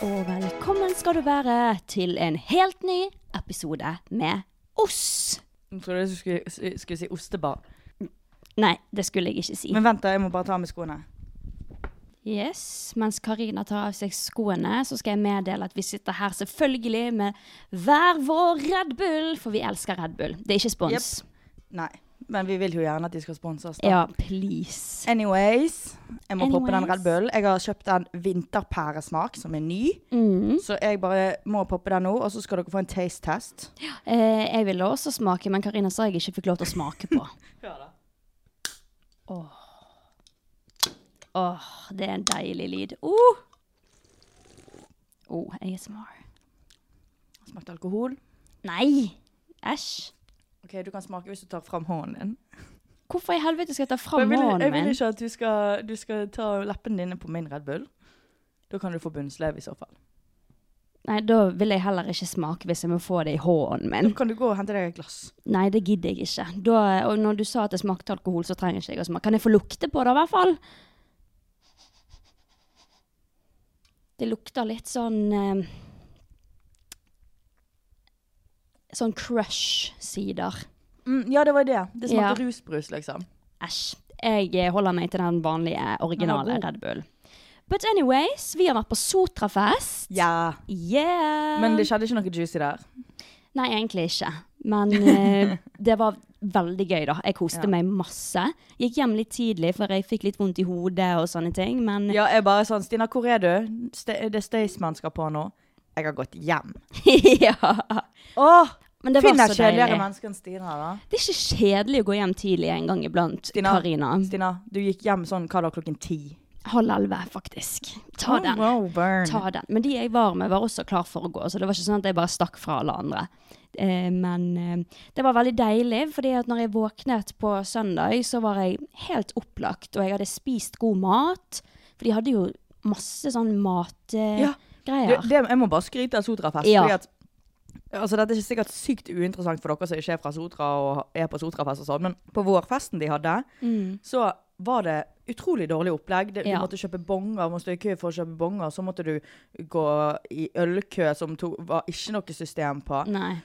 Og velkommen skal du være til en helt ny episode med oss. Jeg trodde du skulle, skulle si ostebar. Nei, det skulle jeg ikke si. Men vent, da, jeg må bare ta av meg skoene. Yes, Mens Karina tar av seg skoene, så skal jeg meddele at vi sitter her selvfølgelig med hver vår Red Bull, for vi elsker Red Bull. Det er ikke spons. Nei, men vi vil jo gjerne at de skal sponse oss. da. Ja, please. Anyways, jeg må poppe den. Red Bull. Jeg har kjøpt en vinterpæresmak som er ny. Mm. Så jeg bare må poppe den nå, og så skal dere få en taste test. Eh, jeg ville også smake, men Karina sa jeg ikke fikk lov til å smake på. Åh. Åh, det er en deilig lyd. Uh. Oh, ASMR. Smakte alkohol. Nei! Æsj. Ok, Du kan smake hvis du tar fram hånden din. Hvorfor i helvete skal jeg ta fram jeg hånden jeg vil ikke at du skal, du skal ta leppene dine på min Red Bull. Da kan du få bunnslev i så fall. Nei, da vil jeg heller ikke smake hvis jeg må få det i hånden min. Da kan du gå og hente deg et glass. Nei, det gidder jeg ikke. Da, og når du sa at det smakte alkohol, så trenger ikke jeg å smake. Kan jeg få lukte på det, i hvert fall? Det lukter litt sånn eh, Sånn crush-sider. Mm, ja, det var det. Det smakte Ja. rusbrus, liksom. Æsj. Jeg eh, holder meg til den vanlige, originale. Red Bull. But anyways, vi har vært på Sotrafest. Ja. Yeah! Men det skjedde ikke noe juicy der. Nei, egentlig ikke. Men eh, det var veldig gøy, da. Jeg koste Ja. meg masse. Gikk hjem litt tidlig, for jeg fikk litt vondt i hodet og sånne ting. Men Ja, jeg bare sånn Stina, hvor er du? St det er Staysman skal på nå. Jeg har gått hjem. ja. Åh! Men det var Finner kjedeligere deilig. mennesker enn Stina, da. Det er ikke kjedelig å gå hjem tidlig en gang iblant, Stina, Karina. Stina, du gikk hjem sånn hva da, klokken ti? Halv elleve, faktisk. Ta Oh, den. wow. Ta den. Men de jeg var med, var også klar for å gå, så det var ikke sånn at jeg bare stakk fra alle andre. Eh, men eh, det var veldig deilig, fordi at når jeg våknet på søndag, så var jeg helt opplagt, og jeg hadde spist god mat. For de hadde jo masse sånn matgreier. Ja. Det, det, jeg må bare skryte av Sotrafest. Ja. Fordi at, altså Dette er ikke sikkert sykt uinteressant for dere som ikke er fra Sotra og er på Sotrafest og sånn, men på vårfesten de hadde, Mm. så var det utrolig dårlig opplegg. Det, Ja. Du måtte kjøpe bonger, måtte stå i kø for å kjøpe bonger. Så måtte du gå i ølkø som to, var ikke noe system på. Nei.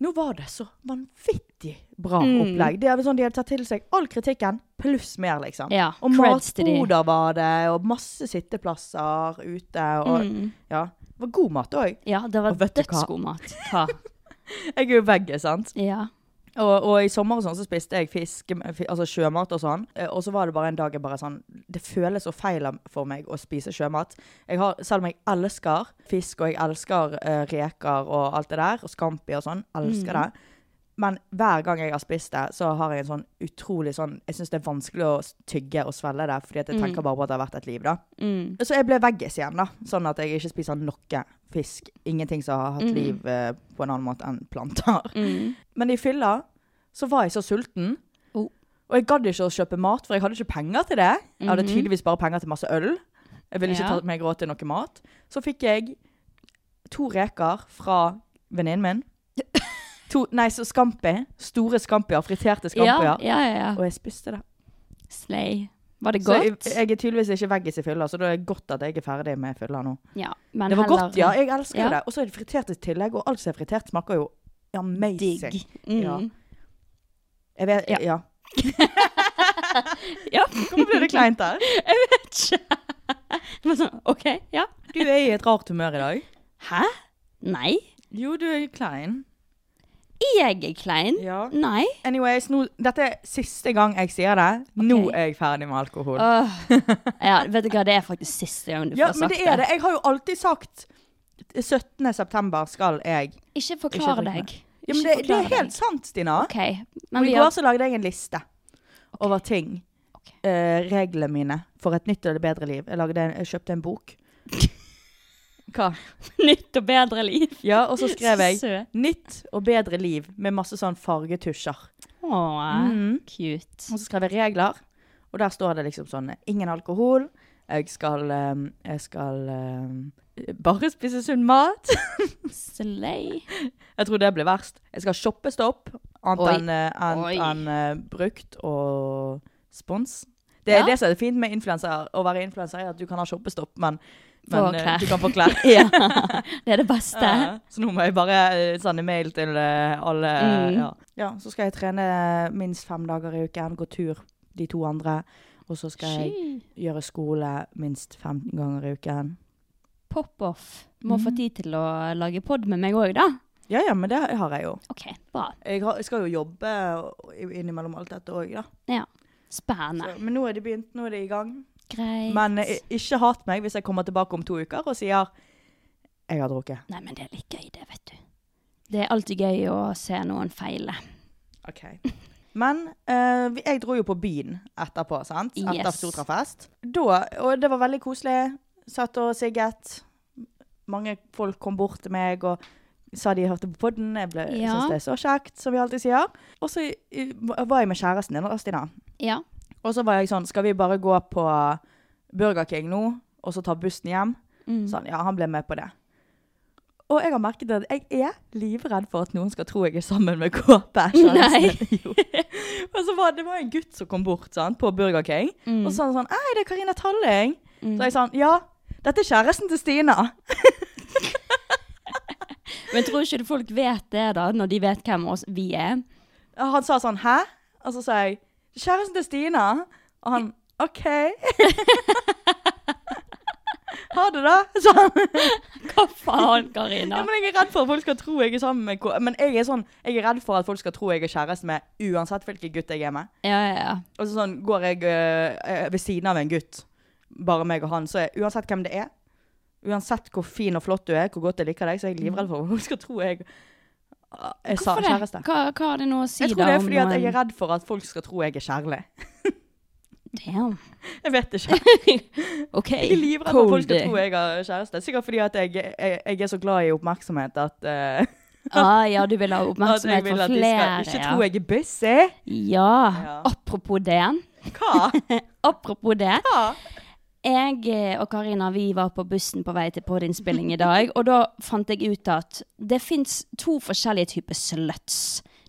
Nå var det så vanvittig bra Mm. opplegg. Det er sånn De hadde tatt til seg all kritikken, pluss mer, liksom. Ja, Og matboder var det, og masse sitteplasser ute. Og Mm. ja, Det var god mat òg. Ja, det var dødsgod mat. Hva? Jeg er jo veggis, sant. Ja. Og, og i sommer og sånn så spiste jeg fisk, altså sjømat og sånn. Eh, Og så var det bare en dag jeg bare sånn Det føles så feil for meg å spise sjømat. Jeg har, selv om jeg elsker fisk, og jeg elsker uh, reker og alt det der, og scampi og sånn, elsker Mm. det. Men hver gang jeg har spist det, så har jeg en sånn utrolig sånn Jeg syns det er vanskelig å tygge og svelge det, fordi at jeg Mm. tenker bare på at det har vært et liv, da. Mm. Så jeg ble veggis igjen, da. Sånn at jeg ikke spiser noe fisk. Ingenting som har hatt Mm. liv eh, på en annen måte enn planter. Mm. Men i fylla så var jeg så sulten. Oh. Og jeg gadd ikke å kjøpe mat, for jeg hadde ikke penger til det. Jeg hadde Mhm. tydeligvis bare penger til masse øl. Jeg ville ikke Ja. ta meg råd til noe mat. Så fikk jeg to reker fra venninnen min. To, nei, så scampi. Store scampier. Friterte scampier. ja, ja, ja. Og jeg spiste det. Slay. Var det Så jeg, godt? jeg er tydeligvis ikke veggis i fylla, så da er det godt at jeg er ferdig med fylla nå. ja, men Det var heller godt, ja. Jeg elsker Ja. det. Og så er det fritert i tillegg, og alt som er fritert, smaker jo amazing. digg. Mm. Ja. Jeg vet, Ja. ja. Ja. Hvorfor ble det kleint der? Men sånn, OK, ja. Du er i et rart humør i dag. Hæ? Nei. Jo, du er klein. Jeg er klein? Ja. Nei. Anyways, nå, dette er siste gang jeg sier det. Nå er jeg ferdig med alkohol. Uh, Ja, vet du hva, det er faktisk siste gang du ja, får sagt det Ja, men det er det. Jeg har jo alltid sagt 17. september skal jeg Ikke Ikke deg. Ja, men det, det er helt sant, Stina. OK. Og Men I vi går har så lagde jeg en liste over ting. Okay. Uh, reglene mine for et nytt eller bedre liv. Jeg, en, jeg kjøpte en bok. Hva? nytt og bedre liv. Ja, og så skrev jeg Søt. 'Nytt og bedre liv' med masse sånn fargetusjer. Åh, mm. cute. Og så skrev jeg regler, og der står det liksom sånn Ingen alkohol. Jeg skal, ehm, jeg skal ehm, bare spise sunn mat. Slay. Jeg tror det blir verst. Jeg skal shoppe stopp, annet enn en, en, en, brukt og spons. Det er Ja. det som er fint med influenser, å være influenser, er at du kan ha shoppestopp, men, men eh, du kan få klær. ja. Det er det beste. Ja, så nå må jeg bare eh, sende mail til eh, alle. Mm. Ja. ja, så skal jeg trene minst fem dager i uken, gå tur de to andre. Og så skal jeg Sky. gjøre skole minst fem ganger i uken. Pop-off. Må få Mhm. tid til å lage pod med meg òg, da. Ja, ja, men det har jeg jo. OK, bra. Jeg, har, jeg skal jo jobbe innimellom alt dette òg, da. Spennende. Så, men nå er det begynt, nå er det i gang. Greit. Men eh, ikke hat meg hvis jeg kommer tilbake om to uker og sier jeg har drukket. Nei, men det er litt gøy, det, vet du. Det er alltid gøy å se noen feile. Ok. Men uh, jeg dro jo på byen etterpå, sant? Etter Yes. Stortrafest. Da, og det var veldig koselig. Satt og sigget. Mange folk kom bort til meg og sa de hørte på podden. Jeg ble, Ja. synes det er så kjekt, som vi alltid sier. Og så eh, var jeg med kjæresten din, Stina. Ja. Og så var jeg sånn, skal vi bare gå på Burger King nå, og så ta bussen hjem? Mm. Sånn, ja, han ble med på det. Og jeg har merket at jeg er livredd for at noen skal tro jeg er sammen med Kåpe. Nei. Og så var det var en gutt som kom bort sånn, på Burger King, Mm. og så sa han sånn Ei, det er Karina Talling. Mm. Så jeg sånn Ja, dette er kjæresten til Stina. Men tror ikke folk vet det, da, når de vet hvem oss vi er? Han sa sånn Hæ? Og så sa jeg Kjæresten til Stina. Og han OK. ha det, da. Sånn. Hva faen, Karina? Ja, men jeg er redd for at folk skal tro jeg er sammen med Men jeg er sånn, jeg er redd for at folk skal tro jeg er kjæreste med uansett hvilken gutt jeg er med. Ja, ja, ja. Og så sånn, går jeg øh, ved siden av en gutt, bare meg og han, så er uansett hvem det er, uansett hvor fin og flott du er, hvor godt jeg liker deg, så er jeg livredd for at folk skal tro jeg er sa- Hvorfor det? kjæreste. Hva, hva har det nå å si, Jeg tror det er fordi at jeg er redd for at folk skal tro jeg er kjærlig. Damn. Jeg vet ikke. OK. Jeg er livredd for at folk skal tro jeg er kjæreste. Sikkert fordi at jeg, jeg, jeg er så glad i oppmerksomhet at, uh, Ah, ja, du vil ha oppmerksomhet vil for at de skal ikke ja. tro jeg er busy. Ja. Ja. Apropos det. Hva? Apropos det. Hva? Jeg eh, og Karina vi var på bussen på vei til podinnspilling i dag, og da fant jeg ut at det fins to forskjellige typer sluts.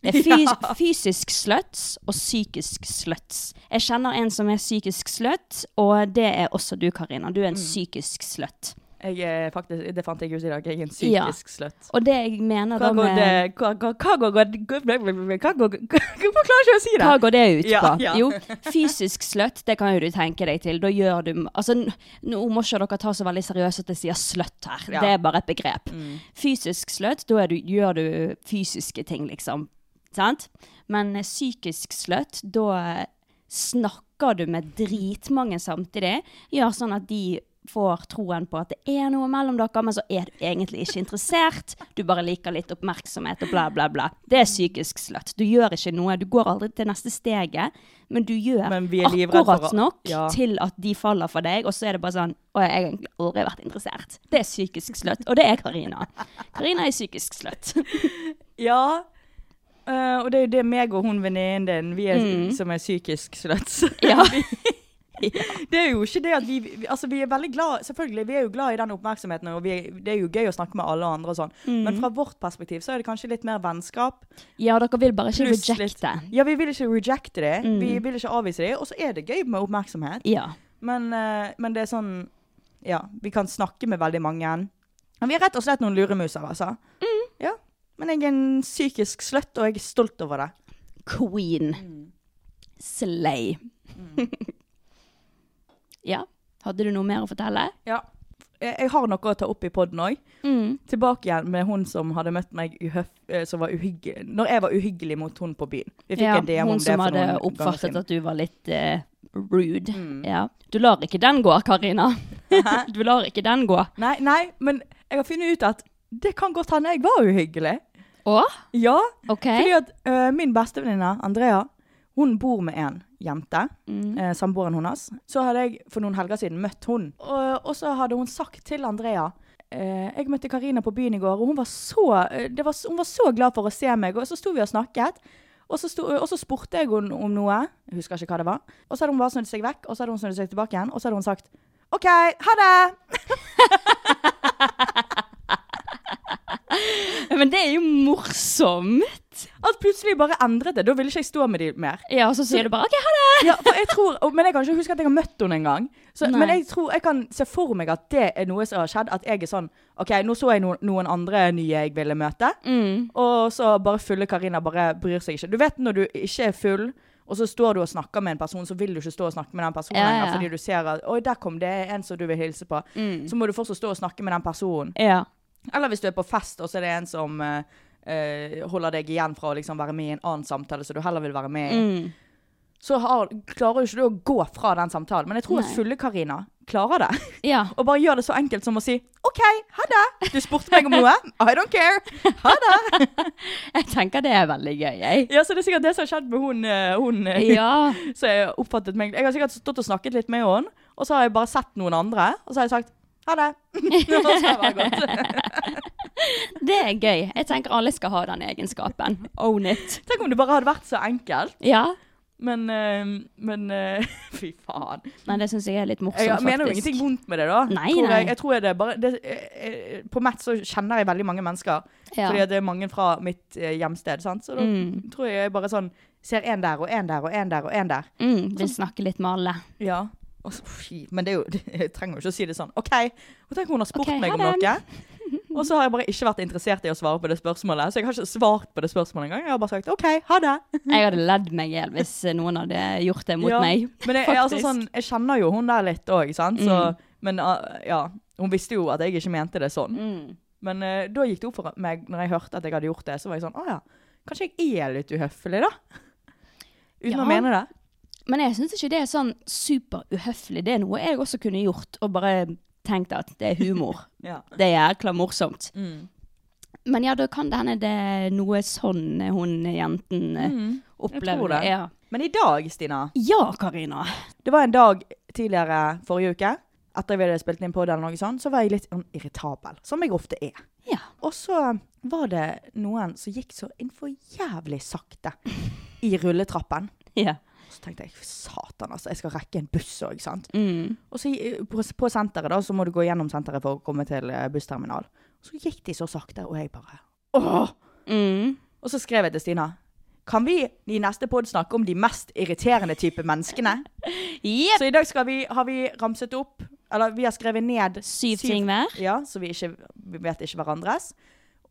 Det er fys Ja. fysisk sluts og psykisk sluts. Jeg kjenner en som er psykisk slutt, og det er også du, Karina. Du er en psykisk slutt. Jeg faktisk, det fant jeg ut i dag. Jeg er en Ja. psykisk slutt. Og det jeg mener Hva da med det Hva hva- hva går Hva går Hvorfor klarer ikke å si det? Hva går det ut på? ja. Jo, fysisk slutt, det kan jo du tenke deg til. Da gjør du Altså, nå må ikke dere ta så veldig seriøst at jeg sier slutt her. Ja. Det er bare et begrep. Mm. Fysisk slutt, da du, gjør du fysiske ting, liksom. Sant? Men eh, psykisk slutt, da eh, snakker du med dritmange samtidig. Gjør sånn at de får troen på at det er noe mellom dere, men så er du egentlig ikke interessert. Du bare liker litt oppmerksomhet og bla, bla, bla. Det er psykisk slutt. Du gjør ikke noe. Du går aldri til neste steget, men du gjør Men akkurat å- nok Ja. til at de faller for deg, og så er det bare sånn Å, jeg har egentlig aldri vært interessert. Det er psykisk slutt. Og det er Karina. Karina er psykisk slutt. Ja. Uh, og det er jo det meg og hun venninnen din, vi er, Mm. som er psykisk slutt. Ja. Det er jo ikke det at vi, vi Altså, vi er veldig glad Selvfølgelig, vi er jo glad i den oppmerksomheten, og vi, er- det er jo gøy å snakke med alle andre og sånn, Mm. men fra vårt perspektiv så er det kanskje litt mer vennskap. Ja, dere vil bare ikke rejecte. Ja, vi vil ikke rejecte det, Mm. vi vil ikke avvise det, og så er det gøy med oppmerksomhet. Ja. Men, eh, men det er sånn Ja, vi kan snakke med veldig mange. Men vi er rett og slett noen luremuser, altså. Mm. Ja. Men jeg er en psykisk slutt, og jeg er stolt over det. Queen. Slay. Ja. Hadde du noe mer å fortelle? Ja. Jeg, har noe å ta opp i poden òg. Mm. Tilbake igjen med hun som hadde møtt meg eh, som var uhyggelig Når jeg var uhyggelig mot hun på byen. Ja, en DM om hun som hadde oppfattet at du var litt uh, rude. Mm. Ja. Du lar ikke den gå, Karina. du lar ikke den gå. Nei, nei, men jeg har funnet ut at det kan godt hende jeg var uhyggelig. Å? Ja, okay. fordi at uh, min bestevenninne Andrea, hun bor med en jente. Mm. eh, samboeren hennes. Så hadde jeg for noen helger siden møtt hun. Og, og så hadde hun sagt til Andrea eh, Jeg møtte Karina på byen i går, og hun var, så, eh, det var, hun var så glad for å se meg. Og så sto vi og snakket. Og så, sto, og så spurte jeg henne om noe. Jeg husker ikke hva det var. Og så hadde hun bare snudd seg vekk, og så hadde hun snudd seg tilbake igjen. Og så hadde hun sagt OK, ha det! Men det er jo morsomt. Plutselig bare endret det. Da ville ikke jeg stå med dem mer. Ja, og så sier du bare OK, ha det. Ja, for jeg tror, Men jeg kan ikke huske at jeg har møtt henne engang. Så- Men jeg tror jeg kan se for meg at det er noe som har skjedd. At jeg er sånn OK, nå så jeg no, noen andre nye jeg ville møte. Mm. Og så bare fulle Karina bare bryr seg ikke. Du vet når du ikke er full, og så står du og snakker med en person, så vil du ikke stå og snakke med den personen Ja, ja. fordi du ser at Oi, der kom det en som du vil hilse på. Mm. Så må du fortsatt stå og snakke med den personen. Ja. Eller hvis du er på fest, og så er det en som eh, holder deg igjen fra å liksom være med i en annen samtale som du heller vil være med i. Mm. Så har, klarer jo ikke du å gå fra den samtalen. Men jeg tror at fulle Karina klarer det. Ja. Og bare gjør det så enkelt som å si OK, ha det. Du spurte meg om noe. I don't care. Ha det. Jeg tenker det er veldig gøy, jeg. Ja, så det er sikkert det som har skjedd med hun, eh, hun eh, Ja. som jeg oppfattet meg Jeg har sikkert stått og snakket litt med henne, og så har jeg bare sett noen andre, og så har jeg sagt ha det. Og så har jeg bare gått. Det er gøy. Jeg tenker alle skal ha den egenskapen. Own it. Tenk om det bare hadde vært så enkelt. Ja. Men, eh, men eh, Fy faen. Men det syns jeg er litt morsomt, Jeg faktisk. mener jo ingenting vondt med det, da. Nei, tror nei. Jeg, jeg tror jeg det bare det, eh, På Matt så kjenner jeg veldig mange mennesker. Ja. Fordi det er mange fra mitt hjemsted. Sant? Så da Mm. tror jeg jeg bare sånn ser en der og en der og en der og en der. Mm, vil snakke litt med alle. Ja. Men det er jo, jeg trenger jo ikke å si det sånn. OK, og tenk om hun har spurt okay, meg om noe, og så har jeg bare ikke vært interessert i å svare på det spørsmålet. Så jeg har ikke svart på det spørsmålet engang. Jeg har bare sagt OK, ha det. Jeg hadde ledd meg i hjel hvis noen hadde gjort det mot Ja, meg. Men jeg, altså, sånn, jeg kjenner jo hun der litt òg, sant. Så, Mm. Men uh, ja, hun visste jo at jeg ikke mente det sånn. Mm. Men uh, da gikk det opp for meg, når jeg hørte at jeg hadde gjort det, så var jeg sånn Å ja, kanskje jeg er litt uhøflig, da? Uten Ja. å mene det. Men jeg syns ikke det er sånn superuhøflig. Det er noe jeg også kunne gjort, og bare tenkt at det er humor. Ja. Det er jækla morsomt. Mm. Men ja, da kan det hende det er noe sånn hun jenten eh, Mm. opplever. det. Ja. Men i dag, Stina ja, Karina. Det var en dag tidligere forrige uke, etter vi hadde spilt inn på det, eller noe sånt, så var jeg litt sånn irritabel, som jeg ofte er. Ja. Og så var det noen som gikk så innenfor jævlig sakte i rulletrappen. Ja. Så tenkte jeg satan, altså, jeg skal rekke en buss òg, sant. Mm. Og så på, på senteret, da, så må du gå gjennom senteret for å komme til eh, bussterminal. Så gikk de så sakte, og jeg bare Åh! Mm. Og så skrev jeg til Stina. Kan vi i neste pod snakke om de mest irriterende type menneskene? yep. Så i dag vi, har vi ramset opp Eller vi har skrevet ned Syv ting hver. Ja, så vi, ikke, vi vet ikke hverandres.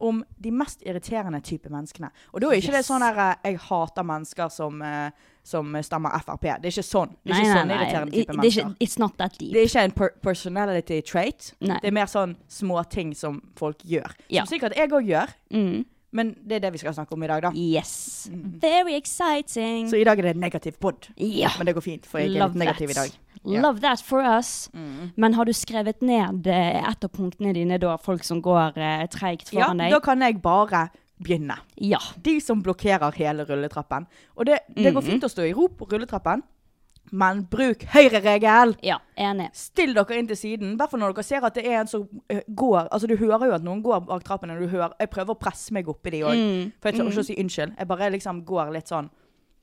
Om de mest irriterende type menneskene. Og da er ikke det Yes. sånn der eh, jeg hater mennesker som, eh, som stemmer Frp. Det er ikke sånn. Det er ikke nei, sånn nei. irriterende type nei. er ikke, mennesker. it's not that deep. Det er ikke en per personality trait. Nei. Det er mer sånn småting som folk gjør. Ja. Som sikkert jeg òg gjør. Mm. Men det er det vi skal snakke om i dag, da. Yes. Very exciting. Så i dag er det negativ pod. Ja. Men det går fint, for jeg er Love litt negativ that. i dag. Ja. Love that for us. Men har du skrevet ned eh, et av punktene dine da, folk som går eh, treigt Ja, foran deg? da kan jeg bare begynne. Ja. De som blokkerer hele rulletrappen. Og det, det går Mhm. fint å stå i ro på rulletrappen, men bruk høyreregel! Ja, enig. Still dere inn til siden. I hvert fall når dere ser at det er en som eh, går Altså, du hører jo at noen går bak trappen, og du hører Jeg prøver å presse meg oppi de òg, Mm. for jeg tør ikke å si unnskyld. Jeg bare liksom går litt sånn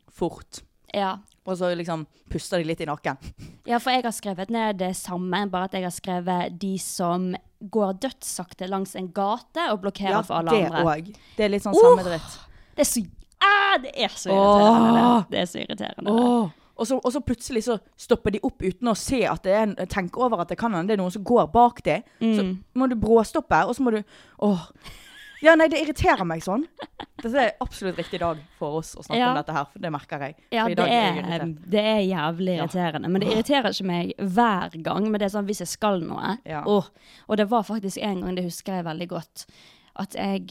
fort. Ja. Og så liksom puster de litt i nakken. ja, for jeg har skrevet ned det samme, bare at jeg har skrevet de som går dødssakte langs en gate og blokkerer Ja, for alle det andre. Ja, Det er litt sånn Åh! samme dritt. Det er så ah, Det er så irriterende. Oh, Det. er så irriterende. Oh, Og så, og så plutselig så stopper de opp uten å se at det er en, tenke over at det kan hende det er noen som går bak dem. Så Mm. må du bråstoppe, og så må du Åh. Ja, nei, det irriterer meg sånn. Dette er absolutt riktig dag for oss å snakke Ja. om dette her, for det merker jeg. Ja, For i det er, irritert. det er jævlig irriterende. Men det irriterer ikke meg hver gang. Men det er sånn hvis jeg skal noe. Ja. Og, og det var faktisk en gang, det husker jeg veldig godt. At jeg,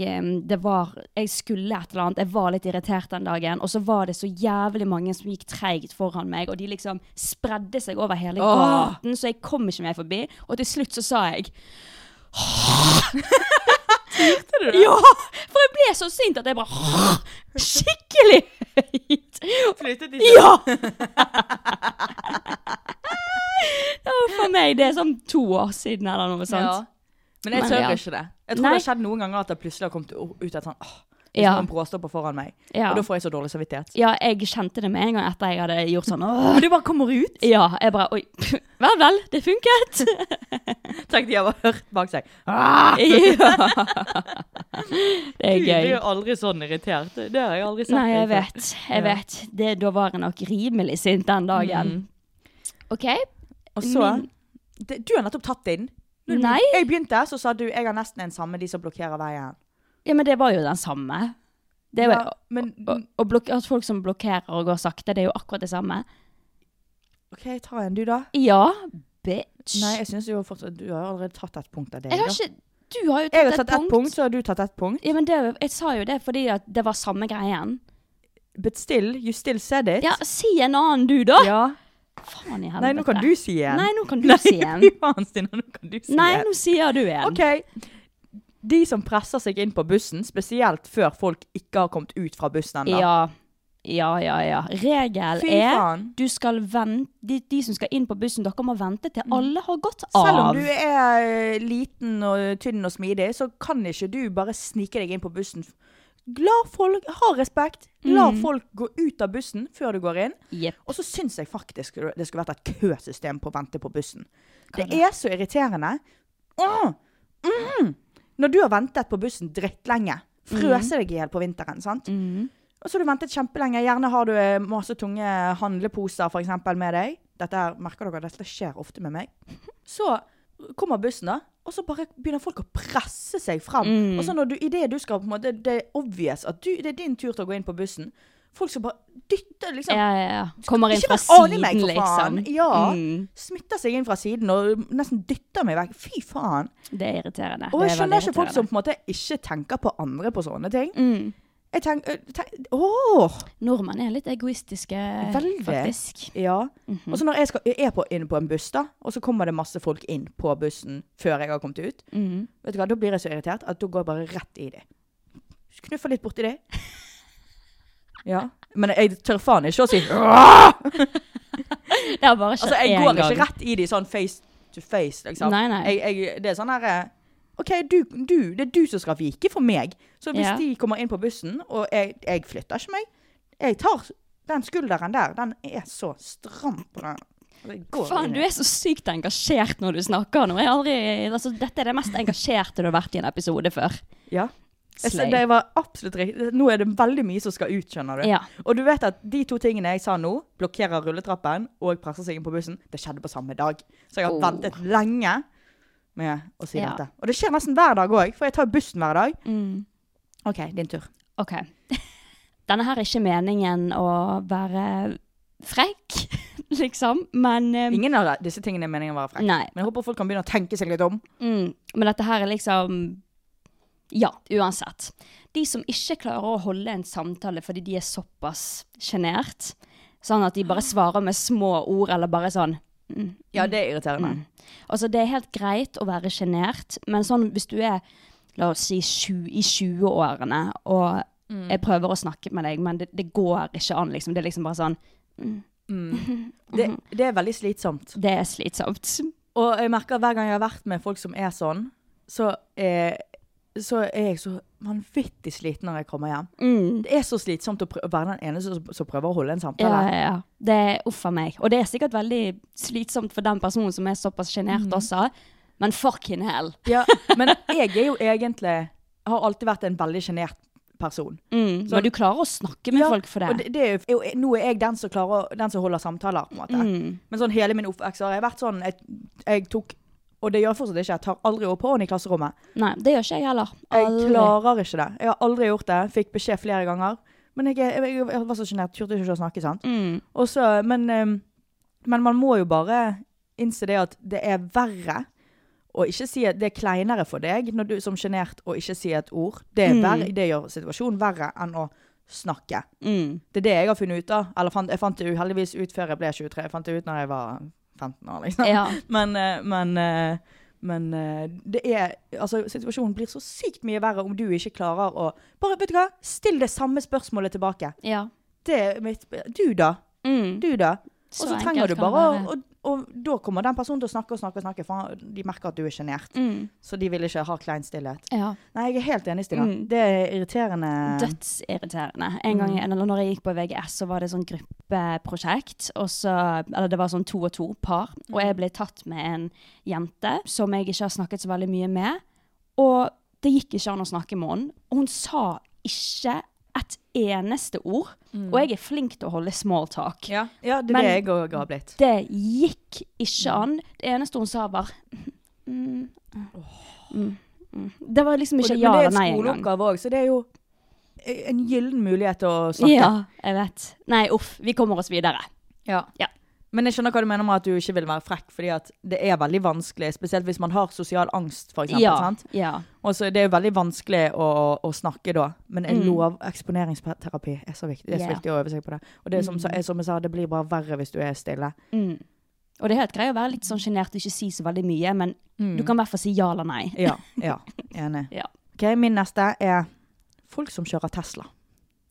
det var, jeg skulle et eller annet, jeg var litt irritert den dagen, og så var det så jævlig mange som gikk treigt foran meg, og de liksom spredde seg over hele gaten, så jeg kom ikke meg forbi. Og til slutt så sa jeg Turte du det? Ja! For jeg ble så sint at jeg bare Skikkelig høyt! Flyttet de Ja! Det var For meg, det er sånn to år siden eller noe sånt. Ja. Men jeg Men tør ja. ikke det. Jeg tror Nei. det har skjedd noen ganger at det plutselig har kommet ut et sånn åh, det er Ja. noen bråstopper foran meg. Ja. Og da får jeg så dårlig samvittighet. Ja, jeg kjente det med en gang etter jeg hadde gjort sånn. Åh. Men du bare kommer ut. Ja, jeg bare Oi. Vel, vel, det funket. Tenk de har hørt bak seg. ja. Det er gøy. Du blir aldri sånn irritert. Det har jeg aldri sett. Nei, jeg vet. Jeg Ja. vet. Det, da var jeg nok rimelig sint den dagen. Mm. OK? Og så Min- det, Du har nettopp tatt inn. Nei. Jeg begynte, så sa du jeg har nesten en samme de som blokkerer veien. Ja, men det var jo den samme. Det var, Ja, men å, å, at folk som blokkerer og går sakte, det er jo akkurat det samme. OK, ta en du, da. Ja, bitch. Nei, jeg synes jo fortsatt Du har allerede tatt et punkt av det. jeg har ikke Du har jo jeg har tatt, tatt et punkt, så har du tatt et punkt. Ja, men det, jeg sa jo det fordi det var samme greien. But still, you still said it. Ja, si en annen du, da! Ja. Faen i helvete. Nei, nå kan du si en. Nei, nå kan du Nei, si en. faen, Stina, nå kan du si Nei, en. nå sier du en. OK. De som presser seg inn på bussen, spesielt før folk ikke har kommet ut fra bussen ennå. Ja. Ja, ja, ja. Regel er du skal vente de, de som skal inn på bussen, dere må vente til alle har gått av. Selv om du er eh, liten og tynn og smidig, så kan ikke du bare snike deg inn på bussen. La folk ha respekt. La Mm. folk gå ut av bussen før du går inn. Yep. Og så syns jeg faktisk det skulle vært et køsystem på å vente på bussen. Det er så irriterende. Åh! Mm. Når du har ventet på bussen drittlenge, frøser deg i hjel på vinteren, sant? Mm. Og så har du ventet kjempelenge. Gjerne har du eh, masse tunge handleposer for eksempel, med deg. Dette her, merker dere, dette skjer ofte med meg. Så kommer bussen, da. Og så bare begynner folk å presse seg fram. Mm. Og så når du, i det du skal på en måte, Det er obvious at du, det er din tur til å gå inn på bussen. Folk skal bare dytte, liksom. Ja, ja, ja. Kommer inn fra siden, meg, liksom. Ja. Mm. Smitter seg inn fra siden og nesten dytter meg vekk. Fy faen. Det er irriterende. Og jeg er skjønner ikke folk som på en måte ikke tenker på andre på sånne ting. mm. Jeg tenker tenk, Åh! Nordmenn er litt egoistiske, Veldig. faktisk. Ja. Mhm. Og så når jeg, skal, jeg er på, inne på en buss, da, og så kommer det masse folk inn på bussen før jeg har kommet ut, Mhm. vet du hva, da blir jeg så irritert at da går jeg bare rett i det. Knuffer litt borti det. Ja. Men jeg tør faen ikke å si Det har bare skjedd Altså, jeg går gang. ikke rett i de sånn face to face, liksom. Nei, nei. Jeg, jeg, det er sånn herre OK, du, du, det er du som skal vike for meg. Så hvis Ja. de kommer inn på bussen, og jeg, jeg flytter ikke meg Jeg tar den skulderen der. Den er så stram på den. Faen, du er så sykt engasjert når du snakker nå. Jeg aldri, altså, dette er det mest engasjerte du har vært i en episode før. Ja. Slay. det var absolutt riktig. Nå er det veldig mye som skal ut, skjønner du. Ja. Og du vet at de to tingene jeg sa nå, blokkerer rulletrappen og presser seg inn på bussen, det skjedde på samme dag. Så jeg har Oh. ventet lenge med å si Ja. dette. Og det skjer nesten hver dag òg, for jeg tar bussen hver dag. Mm. OK, din tur. OK. Denne her er ikke meningen å være frekk, liksom, men um, Ingen av disse tingene er meningen å være frekk. Nei. Men jeg håper folk kan begynne å tenke seg litt om. Mm, men dette her er liksom Ja, uansett. De som ikke klarer å holde en samtale fordi de er såpass sjenert, sånn at de bare svarer med små ord, eller bare sånn mm, Ja, det er irriterende. mm. Altså, det er helt greit å være sjenert, men sånn hvis du er, la oss si, sju, i 20-årene, og Mm. jeg prøver å snakke med deg, men det, det går ikke an, liksom. Det er liksom bare sånn Det, det er veldig slitsomt. Det er slitsomt. Og jeg merker hver gang jeg har vært med folk som er sånn, så er, så er jeg så vanvittig sliten når jeg kommer hjem. Mm. Det er så slitsomt å, å være den ene som, som prøver å holde en samtale. ja, ja. Det er uff a meg. Og det er sikkert veldig slitsomt for den personen som er såpass sjenert mm. også. Men fucking hell. Ja, men jeg er jo egentlig Har alltid vært en veldig sjenert person. Mm. Så- Men du klarer å snakke med Ja, folk for det. det, det er jo, nå er jeg den som, klarer, den som holder samtaler, på en måte. Mm. Men sånn hele min oppvekst har jeg vært sånn jeg, jeg tok Og det gjør jeg fortsatt ikke. Jeg tar aldri opp hånden i klasserommet. Nei, det gjør ikke jeg heller. Jeg klarer ikke det. Jeg har aldri gjort det. Fikk beskjed flere ganger. Men jeg, jeg, jeg, jeg var så sjenert. Turte ikke å snakke, sant. Mm. Også, men, men man må jo bare innse det at det er verre å ikke si at det er kleinere for deg du som sjenert å ikke si et ord. Det, Mm. verre, det gjør situasjonen verre enn å snakke. Mm. Det er det jeg har funnet ut av. Eller fant, jeg fant det uheldigvis ut før jeg ble 23. Jeg fant det ut når jeg var 15 år, liksom. Ja. Men, eh, men, eh, men eh, det er Altså, situasjonen blir så sykt mye verre om du ikke klarer å Bare, vet du hva, still det samme spørsmålet tilbake. ja. Det mitt Du, da? Mm. Du, da? Og så trenger du bare å. Og, da kommer den personen til å snakke og snakke og snakke, for de merker at du er sjenert. Mm. Så de vil ikke ha klein stillhet. Ja. Nei, jeg er helt enig, Stina. Mm. Det er irriterende. Dødsirriterende. En gang, Mm. når jeg gikk på VGS, så var det sånn gruppeprosjekt. Så, eller det var sånn to og to par. Og Mm. jeg ble tatt med en jente som jeg ikke har snakket så veldig mye med. Og det gikk ikke an å snakke med henne. Og hun sa ikke et eneste ord. Og jeg er flink til å holde small talk. Mm. Ja, ja det er Men- det jeg òg har blitt. Det gikk ikke an. Det eneste hun sa, var mm, mm, mm. Det var liksom ikke det- ja men eller det er en engang. skoleoppgave òg, så det er jo en gyllen mulighet til å snakke. Ja, jeg vet. Nei, uff. Vi kommer oss videre. Ja. Ja. Men jeg skjønner hva du mener med at du ikke vil være frekk, fordi at det er veldig vanskelig, spesielt hvis man har sosial angst, for eksempel. Ja. Sant? ja. Og så det er jo veldig vanskelig å, å snakke da, men en Mm. lov eksponeringsterapi er så viktig. Det er så yeah. viktig å øve seg på det. Og det er som, Mm. som jeg sa, det blir bare verre hvis du er stille. Mm. Og det er helt greit å være litt sånn sjenert og ikke si så veldig mye, men Mm. du kan i hvert fall si ja eller nei. Ja, ja, enig. Ja. Ok, min neste er folk som kjører Tesla.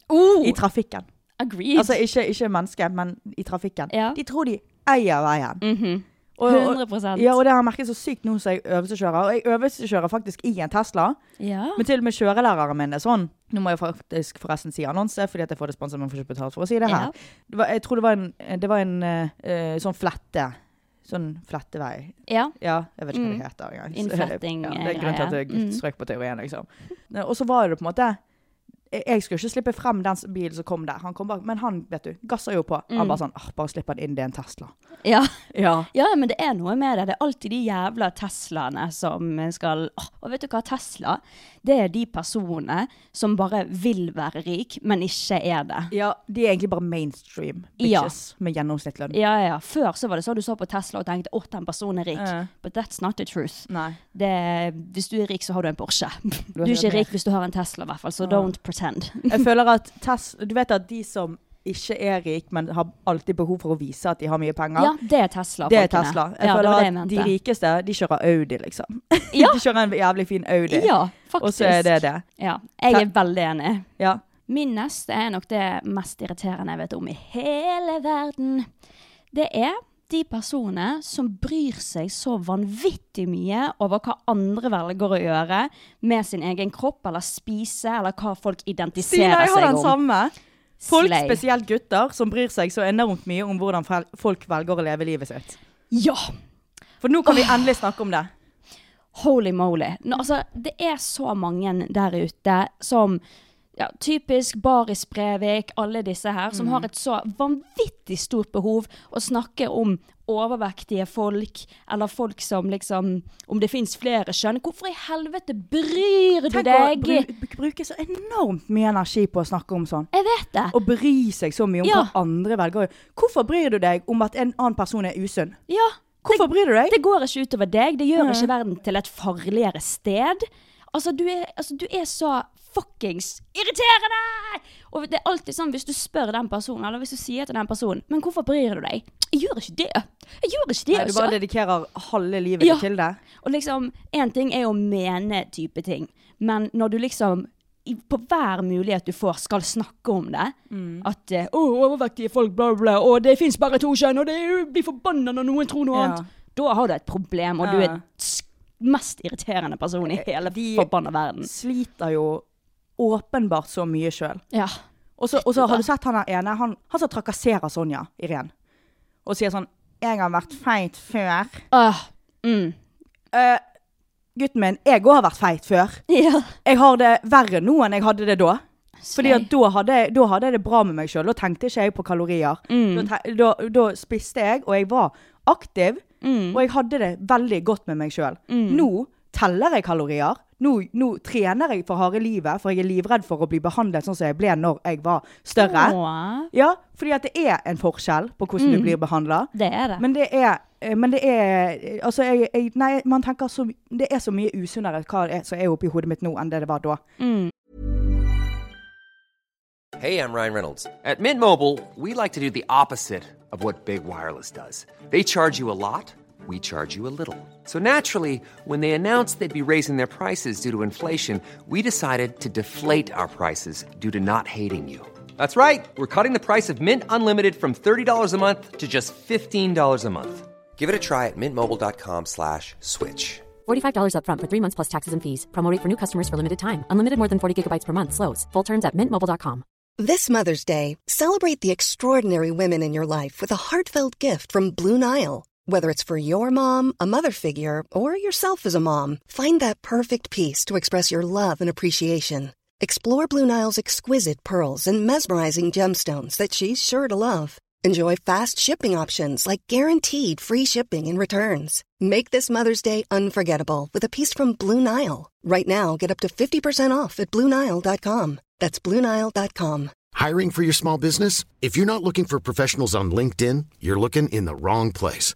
Oh, I trafikken. Agreed. Altså ikke, ikke mennesker, men i trafikken. Ja. De tror de eier veien. Og- og- 100 Ja, og det har jeg merket så sykt nå som jeg øvelseskjører. Og jeg øvelseskjører faktisk i en Tesla. ja. Men til og med kjørelæreren min er sånn. Nå må jeg faktisk forresten si annonse, fordi at jeg får det sponset, men får ikke betalt for å si det her. Ja. Det var, jeg tror det var en, det var en eh, eh, sånn flette. Sånn flettevei. ja. Ja, jeg vet ikke hva Mm. det heter engang. Innfletting, Ja, det er grunnen til at jeg. Mm. strøk på teorien, liksom. Eh, Og så var det på en måte jeg- skulle ikke slippe frem den bilen som kom der. Han kom bak, men han vet du, gasser jo på. Han Mm. bare sånn «Åh, Bare slipp han inn, det er en Tesla. Ja. Ja. ja, men det er noe med det. Det er alltid de jævla Teslaene som skal Åh, Og vet du hva, Tesla, det er de personene som bare vil være rik, men ikke er det. ja, de er egentlig bare mainstream Ja. bitches med gjennomsnittslønn. Ja, ja. Før så var det sånn du så på Tesla og tenkte å, den personen er rik. Eh, But that's not the truth. Det, hvis du er rik, så har du en Porsche. Du du er ikke rik hvis du har en Tesla, i hvert fall, så Ja. don't pretend. Jeg føler at Tesla Du vet at de som ikke er rik, men har alltid behov for å vise at de har mye penger. Ja, det er Tesla. Det er. Tesla. Jeg ja, føler jeg at de rikeste, de kjører Audi, liksom. Ja. de kjører en jævlig fin Audi. Ja, faktisk. Og så er det det. Ja, jeg er veldig enig. Ja. Min neste er nok det mest irriterende jeg vet om i hele verden. Det er de personene som bryr seg så vanvittig mye over hva andre velger å gjøre med sin egen kropp, eller spise, eller hva folk Stina, identifiserer jeg har seg den samme. Folk, Slay. spesielt gutter, som bryr seg så enormt mye om hvordan folk velger å leve livet sitt. Ja! For nå kan vi endelig snakke om det. Holy moly. Nå, altså, det er så mange der ute som ja, typisk Baris Brevik, alle disse her, som har et så vanvittig stort behov å snakke om overvektige folk, eller folk som liksom Om det fins flere kjønn. Hvorfor i helvete bryr du deg? Tenk å bruke så enormt mye energi på å snakke om sånn. Jeg vet det. Og bry seg så mye om Ja. hva andre velger. Hvorfor bryr du deg om at en annen person er usunn? Ja. Hvorfor bryr du deg? Det går ikke utover deg. Det gjør ikke verden til et farligere sted. Altså, du er, altså, du er så fuckings irriterende! Og det er alltid sånn hvis du spør den personen, eller hvis du sier til den personen Men hvorfor bryr du deg? Jeg gjør ikke det. Jeg gjør ikke det. Nei, du altså. bare dedikerer halve livet Ja. til det. Og liksom, én ting er å mene type ting, men når du liksom på hver mulighet du får, skal snakke om det. Mm. At uh, 'Å, overvektige folk, bla, bla, og det fins bare to kjønn', og det blir forbanna når noen tror noe Ja. annet. Da har du et problem, og du er den mest irriterende person i hele De- forbanna verden. Sliter jo åpenbart så mye sjøl. Ja. Og så har du sett han der ene, han, han som trakasserer Sonja Irén. Og sier sånn 'Jeg har vært feit før'. Uh, mm. uh, gutten min, jeg òg har vært feit før. Ja. Jeg har det verre nå enn jeg hadde det da. Fordi at da hadde, da hadde jeg det bra med meg sjøl. Da tenkte ikke jeg på kalorier. Mm. Da, da, da spiste jeg, og jeg var aktiv. Mm. Og jeg hadde det veldig godt med meg sjøl. Nå teller jeg kalorier. Nå, nå trener jeg for harde livet, for jeg er livredd for å bli behandlet sånn som jeg ble når jeg var større. Åh, Ja, fordi at det er en forskjell på hvordan du blir behandla. det er det. Men det er eh, men det er Altså, jeg, jeg Nei, man tenker så Det er så mye usunnere hva er som er oppi hodet mitt nå, enn det det var da. mm. Hey, I'm Ryan Reynolds. At Mint Mobile, we like to do the opposite of what Big Wireless does. They charge you a lot, we charge you a little. So naturally, when they announced they'd be raising their prices due to inflation, we decided to deflate our prices due to not hating you. That's right. We're cutting the price of Mint Unlimited from $30 a month to just $15 a month. Give it a try at mintmobile.com slash switch. $45 upfront for three months plus taxes and fees. Promo rate for new customers for limited time. Unlimited more than 40 gigabytes per month. Slows. Full terms at mintmobile.com. This Mother's Day, celebrate the extraordinary women in your life with a heartfelt gift from Blue Nile. Whether it's for your mom, a mother figure, or yourself as a mom, find that perfect piece to express your love and appreciation. Explore Blue Nile's exquisite pearls and mesmerizing gemstones that she's sure to love. Enjoy fast shipping options like guaranteed free shipping and returns. Make this Mother's Day unforgettable with a piece from Blue Nile. Right now, get up to 50% off at BlueNile.com. That's BlueNile.com. Hiring for your small business? If you're not looking for professionals on LinkedIn, you're looking in the wrong place.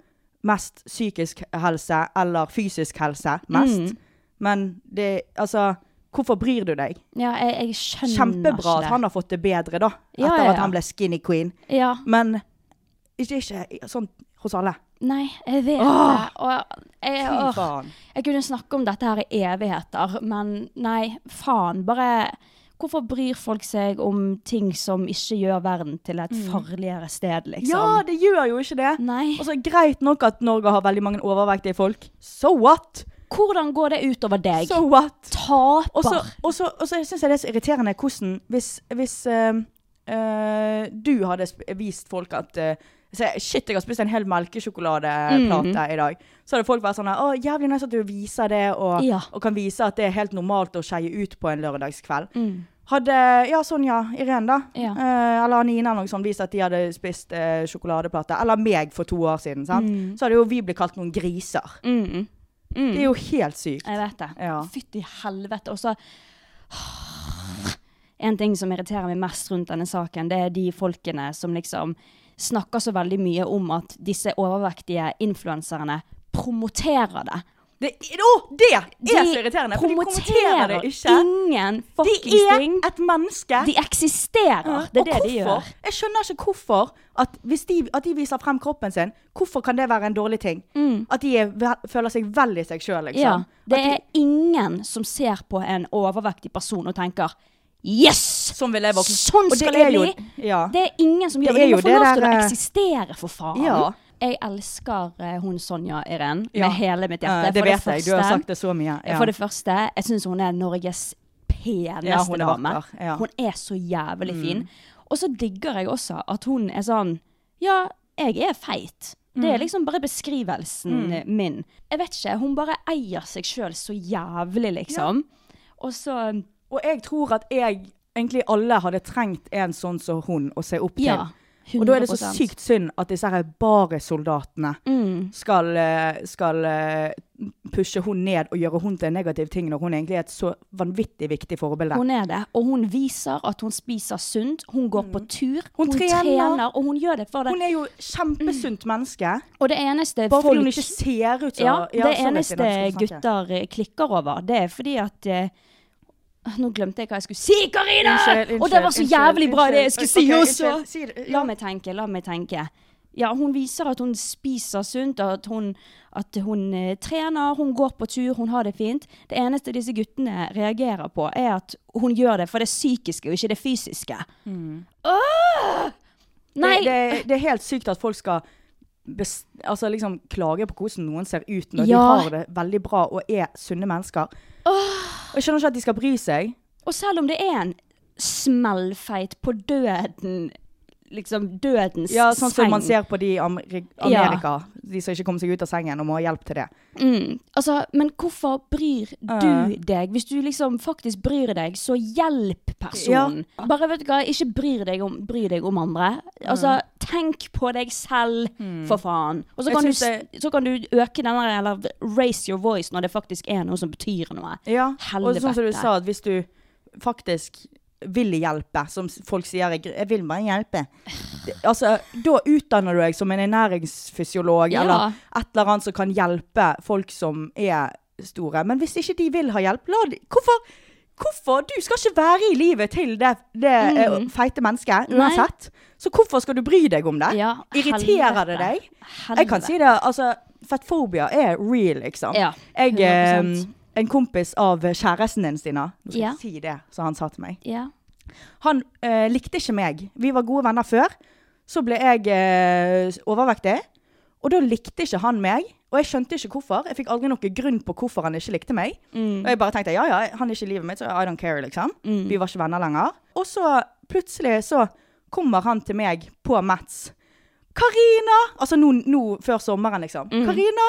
mest psykisk helse eller fysisk helse mest. Men det Altså, hvorfor bryr du deg? Ja, jeg, jeg skjønner Kjempebra ikke at han har fått det bedre, da. Ja, Etter ja, at han ble skinny queen. Ja. Men ikke, ikke sånn hos alle. Nei, jeg vet Åh! det. Og jeg, åh, jeg kunne snakke om dette her i evigheter, men nei, faen. Bare Hvorfor bryr folk seg om ting som ikke gjør verden til et farligere sted, liksom? Ja, det gjør jo ikke det. Nei. Altså, Greit nok at Norge har veldig mange overvektige folk. So what? Hvordan går det utover deg? So what? Taper. Og så, og så, og så syns jeg det er så irriterende hvordan Hvis, hvis eh, eh, du hadde vist folk at så, Shit, jeg har spist en hel melkesjokoladeplate i dag. Så hadde folk vært sånn Å, jævlig nice at du viser det, og, Ja. og kan vise at det er helt normalt å skeie ut på en lørdagskveld. Mm. Hadde ja, Sonja Irén, da, Ja. eh, eller Nina noe sånt, vist at de hadde spist eh, sjokoladeplate, eller meg for to år siden, sant? Mm. så hadde jo vi blitt kalt noen griser. Mm. Mm. Det er jo helt sykt. Jeg vet det. Ja. Fytti helvete. Og så En ting som irriterer meg mest rundt denne saken, det er de folkene som liksom snakker så veldig mye om at disse overvektige influenserne promoterer det. Det, oh, det er De så irriterende, for de kommenterer det ikke. ingen De er et menneske. De eksisterer. Det er og det de gjør. Jeg skjønner ikke hvorfor at de, at de viser frem kroppen sin, hvorfor kan det være en dårlig ting? At de er, føler seg vel i seg sjøl, liksom. Mm. Ja, det de, er ingen som ser på en overvektig person og tenker Yes! Sånn. Sånn skal jeg jo- bli! ja. Det er ingen som gjør Det De jo må få lov til å eh, eksistere, for faen. Ja. Jeg elsker eh, hun Sonja Irén Ja. med hele mitt hjerte. hjerte. det For vet jeg. Du har sagt det så mye. Ja. For det første, jeg syns hun er Norges peneste Ja, hun dame. ja. Mm. Hun er så jævlig fin. Og så digger jeg også at hun er sånn Ja, jeg er feit. Det Mm. er liksom bare beskrivelsen mm. min. Jeg vet ikke, hun bare eier seg sjøl så jævlig, liksom. Og så Og jeg tror at jeg egentlig alle hadde trengt en sånn som hun å se opp til. Ja. Og da er det så sykt synd at disse her baresoldatene Mm. skal, eh, skal eh, pushe hun ned og gjøre hun til en negativ ting, når hun egentlig er et så vanvittig viktig forbilde. Hun er det, og hun viser at hun spiser sunt. Hun går på tur, Hun trener. og hun gjør det for det. Hun er jo kjempesunt menneske. Og det eneste Bare fordi folk hun ikke ser ut som Ja, det eneste gutter eh, klikker over, det er fordi at Nå glemte jeg hva jeg skulle si, Karina! Unnskyld, Og det var så unnskyld, jævlig bra det jeg unnskyld. skulle si Ok, også! unnskyld, si La meg tenke, la meg tenke. Ja, hun viser at hun spiser sunt, at hun, at hun uh, trener, hun går på tur, hun har det fint. Det eneste disse guttene reagerer på, er at hun gjør det for det psykiske og ikke det fysiske. Åh! Nei! Det, det, det er helt sykt at folk skal altså liksom klager på hvordan noen ser ut når Ja. de har det veldig bra og er sunne mennesker. Og jeg skjønner ikke at de skal bry seg. Og selv om det er en smellfeit på døden Liksom dødens Ja, sånn som seng. man ser på de i Amer Amerika. De som ikke kommer seg ut av sengen og må ha hjelp til det. Mm. Altså, men hvorfor bryr du deg? Hvis du liksom faktisk bryr deg, så hjelp personen. Bare vet du hva, ikke bryr deg om, bry deg om andre. Altså, tenk på deg selv, for faen. Og så kan, du, det- så kan du øke denne, eller raise your voice når det faktisk er noe som betyr noe. Ja, og sånn som du sa, at hvis du faktisk vil hjelpe, som folk sier, jeg, jeg vil bare hjelpe. Altså, da utdanner du deg som en ernæringsfysiolog, Ja. eller et eller annet som kan hjelpe folk som er store. Men hvis ikke de vil ha hjelp, la de Hvorfor? Hvorfor? Du skal ikke være i livet til det, det mm. feite mennesket, uansett. Nei. Så hvorfor skal du bry deg om det? Ja, Irriterer det helvete. deg? Jeg kan si det, altså, fettfobia er real, liksom. Ja, Jeg, 100%. eh, en kompis av kjæresten din, Stina, nå skal jeg si det, som han sa til meg. Ja. Han eh, likte ikke meg. Vi var gode venner før. Så ble jeg eh, overvektig, og da likte ikke han meg. Og jeg skjønte ikke hvorfor. Jeg fikk aldri noen grunn på hvorfor han ikke likte meg. Mm. Og jeg bare tenkte ja, ja, han er ikke i livet mitt, så I don't care, liksom. Mm. Vi var ikke venner lenger. Og så plutselig så kommer han til meg på Mats. Karina! Altså nå, nå før sommeren, liksom. Mm.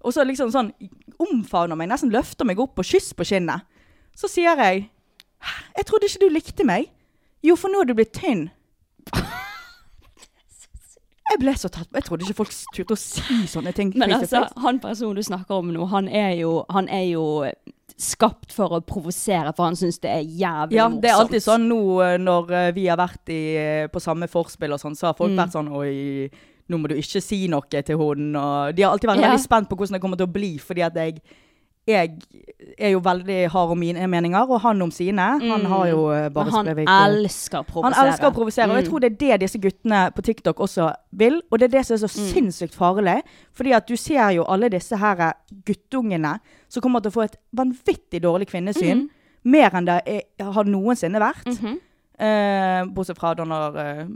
Og så liksom sånn omfavner meg, nesten løfter meg opp og kyss på kinnet. Så sier jeg «Hæ? Jeg trodde ikke du likte meg. Jo, for nå er du blitt tynn. Jeg ble så tatt Jeg trodde ikke folk turte å si sånne ting. Men altså, han personen du snakker om nå, han er jo, han er jo skapt for å provosere, for han syns det er jævlig morsomt. ja, det er alltid sånn nå eh, når eh, vi har vært i, eh, på samme forspill og sånn, så har folk Mm. vært sånn Oi, nå må du ikke si noe til hun. Og de har alltid vært Ja. veldig spent på hvordan det kommer til å bli, fordi at jeg jeg er jo veldig hard om mine meninger, og han om sine. Han har jo eh, bare Men han elsker å provosere. Han elsker å provosere, og jeg Mm. tror det er det disse guttene på TikTok også vil. Og det er det som er så Mm. sinnssykt farlig. Fordi at du ser jo alle disse her guttungene som kommer til å få et vanvittig dårlig kvinnesyn. Mm. Mer enn det er, har noensinne vært. Mhm. Eh, bortsett fra når, eh,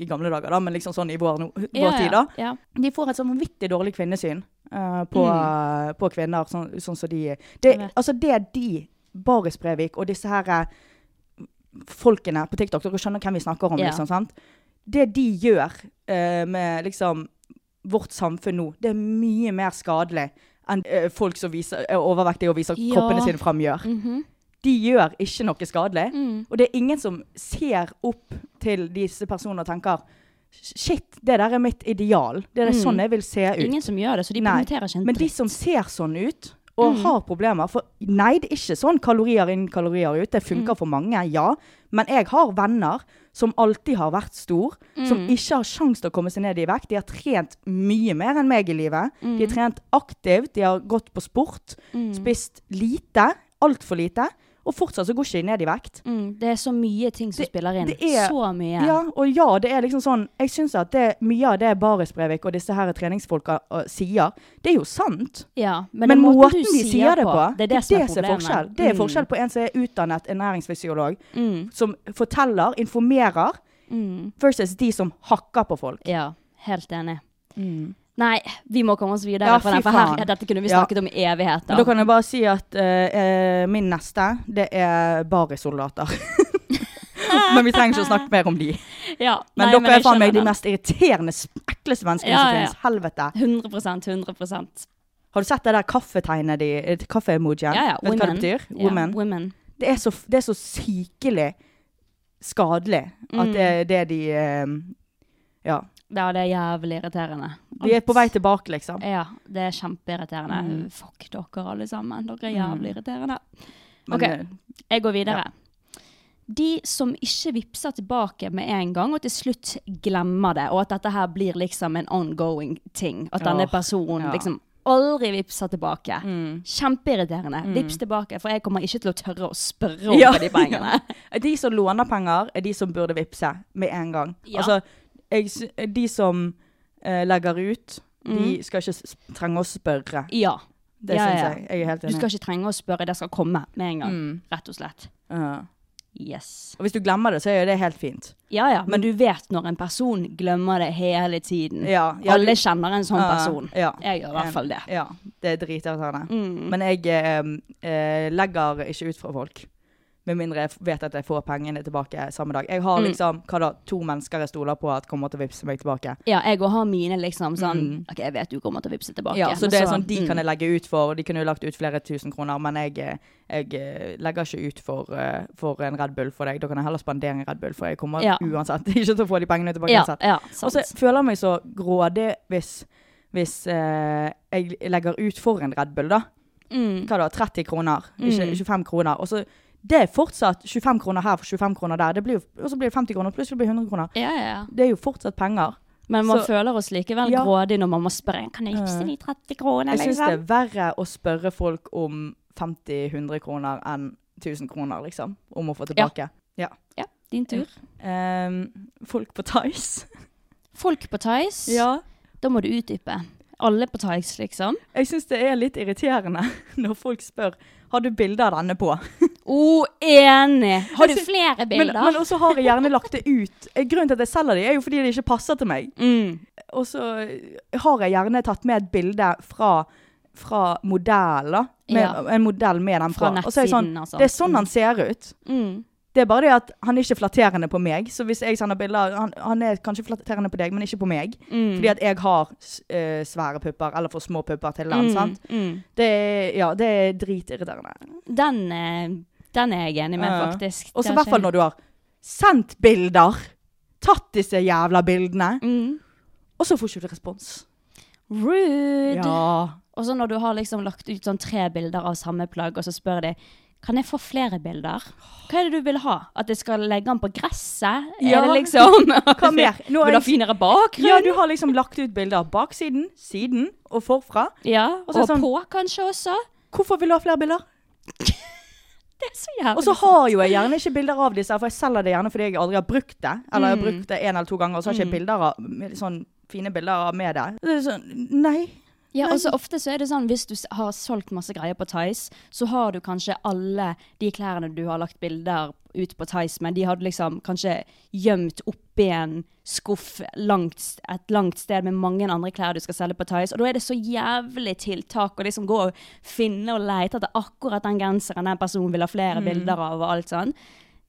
i gamle dager, da, men liksom sånn i vår, no, vår Ja, tid. da. Ja. De får et sånn vanvittig dårlig kvinnesyn eh, på, Mm. på kvinner, sånn, sånn som de det. Altså det de, Baris Brevik og disse her eh, folkene på TikTok, dere skjønner hvem vi snakker om, Ja. liksom, sant? Det de gjør eh, med liksom vårt samfunn nå, det er mye mer skadelig enn eh, folk som viser, er overvektige og viser kroppene sine fram, gjør. Mhm. De gjør ikke noe skadelig. Mm. Og det er ingen som ser opp til disse personene og tenker Shit, det der er mitt ideal. Det er Mm. sånn jeg vil se ut. Ingen som gjør det, så de Nei, promoterer ikke en Men de som ser sånn ut, og Mm. har problemer For nei, det er ikke sånn kalorier inn, kalorier ut. Det Mm. funker for mange, ja. Men jeg har venner som alltid har vært stor, som Mm. ikke har sjans til å komme seg ned i vekt. De har trent mye mer enn meg i livet. Mm. De har trent aktivt, de har gått på sport, spist lite, altfor lite, og fortsatt så går ikke de ned i vekt. Mm, det er så mye ting som Det- spiller inn. det er- så mye. Ja, og ja, det er liksom sånn Jeg syns at det, mye av det Baris Brevik og disse her treningsfolka uh, sier, det er jo sant. Ja, Men, men måten, måten de sier det på, det er det, som er problemet. forskjell. Det er Mm. forskjell på en som er utdannet ernæringsfysiolog, Mm. som forteller, informerer, Mm. versus de som hakker på folk. Ja, helt enig. Nei, vi må komme oss videre Ja, fy for her, dette kunne vi Ja. snakket om i evigheter. Da kan jeg bare si at eh, min neste, det er Baris-soldater. men vi trenger ikke å snakke mer om de. ja, Men nei, dere er jeg faen meg de mest irriterende, ekleste menneskene Ja, som ja, ja. finnes. Helvete. 100 100 Har du sett det der kaffetegnet de Kaffeemojien? Ja, ja. Vet du hva det betyr? Ja, Women. women. Det, er så, det er så sykelig skadelig at Mm. det er det de um, Ja. Ja, det er jævlig irriterende. Vi er på vei tilbake, liksom. Ja, det er kjempeirriterende. Mm. Fuck dere alle sammen. Dere er jævlig irriterende. Ok. eh, Jeg går videre. De som ikke vipser tilbake med en gang, og til slutt glemmer det, og at dette her blir liksom en ongoing ting. At denne personen ja. liksom aldri vipser tilbake. Mm. Kjempeirriterende. Vips tilbake, for jeg kommer ikke til å tørre å spørre om Ja, de pengene. De som låner penger, er de som burde vippse med en gang. Ja. Altså, jeg, de som eh, legger ut, de Mm. skal ikke trenge å spørre. Ja. Det Ja, syns ja. jeg. Jeg er helt Du enig. skal ikke trenge å spørre, det skal komme med en gang. Mm. Rett og slett. Ja. Yes. Og hvis du glemmer det, så er jo det helt fint. Ja ja, men, Men- du vet når en person glemmer det hele tiden. Ja, ja, Alle du- kjenner en sånn Ja, person. ja. Jeg gjør i hvert fall det. Ja, det er dritirriterende. Mm. Men jeg eh, eh, legger ikke ut fra folk. Med mindre jeg vet at jeg får pengene tilbake samme dag. Jeg har Mm. liksom hva da, to mennesker jeg stoler på at kommer til å vippse meg tilbake. Ja, jeg òg har mine liksom sånn Mm. OK, jeg vet du kommer til å vippse tilbake. Ja, så det er sånn, De mm. kan jeg legge ut for. De kunne jo lagt ut flere tusen kroner, men jeg, jeg eh, legger ikke ut for, eh, for en Red Bull for deg. Da kan jeg heller spandere en Red Bull, for jeg kommer Ja. uansett ikke til å få de pengene tilbake. Ja, uansett. ja, Og så føler jeg meg så grådig hvis, hvis eh, jeg legger ut for en Red Bull, da. Mm. Hva da? 30 kroner, ikke Mm. 25 kroner. Og så det er fortsatt 25 kroner her for 25 kroner der. Det blir jo, og så blir det 50 kroner, plutselig blir det 100 kroner. Ja, ja, ja. Det er jo fortsatt penger. Men man Så- føler oss likevel Ja. grådig når man må spørre Kan jeg Ja. de 30 kronene, Jeg syns det er liksom? verre å spørre folk om 50-100 kroner enn 1000 kroner, liksom. Om å få tilbake. Ja. Ja, din tur. Um, folk på Tice. Folk på Tice. Da må du utdype. Alle på Tice, liksom. Jeg syns det er litt irriterende når folk spør har du bilde av denne på. Oh, enig! Har du flere bilder? men også har jeg gjerne lagt det ut. Eh, Grunnen til at jeg selger de, er jo fordi de ikke passer til meg. mm. Og så har jeg gjerne tatt med et bilde fra, fra modell. Med, Ja. En modell med den fra. Fra Og så er jeg sånn, altså. det er sånn Mm. han ser ut. Mm. Det er bare det at han er ikke flatterende på meg. Så hvis jeg sender bilder Han, han er kanskje flatterende på deg, men ikke på meg. Mm. Fordi at jeg har eh, svære pupper, eller for små pupper til den. Mm, sant? mm. Det ja, det er dritirriterende. Den, eh, den er jeg enig med, faktisk. Og så i hvert fall når du har sendt bilder. Tatt disse jævla bildene. mm. Og så får ikke du respons. Rude! Ja. Og så når du har liksom lagt ut sånn tre bilder av samme plagg, og så spør de kan jeg få flere bilder? Hva er det du vil ha? At jeg skal legge den på gresset? Ja. Er det liksom Hva mer? Nå Vil du ha finere bakgrunn? Ja, du har liksom lagt ut bilder av baksiden, siden og forfra. Ja, Og og sånn- på kanskje også. Hvorfor vil du ha flere bilder? Det er så jævlig Og så har jo jeg gjerne ikke bilder av disse, for jeg selger det gjerne fordi jeg aldri har brukt det. Eller jeg har Mm. brukt det en eller to ganger, og så har jeg ikke Mm. bilder av, sånn fine bilder av med det. Det sånn, nei. Ja, og så ofte så er det sånn, hvis du har solgt masse greier på Tice, så har du kanskje alle de klærne du har lagt bilder ut på Tice med, de har liksom kanskje gjemt oppi en skuff langt, et langt sted med mange andre klær du skal selge på Tice, og da er det så jævlig tiltak å liksom gå og finne og lete etter akkurat den genseren den personen vil ha flere bilder av og alt sånn.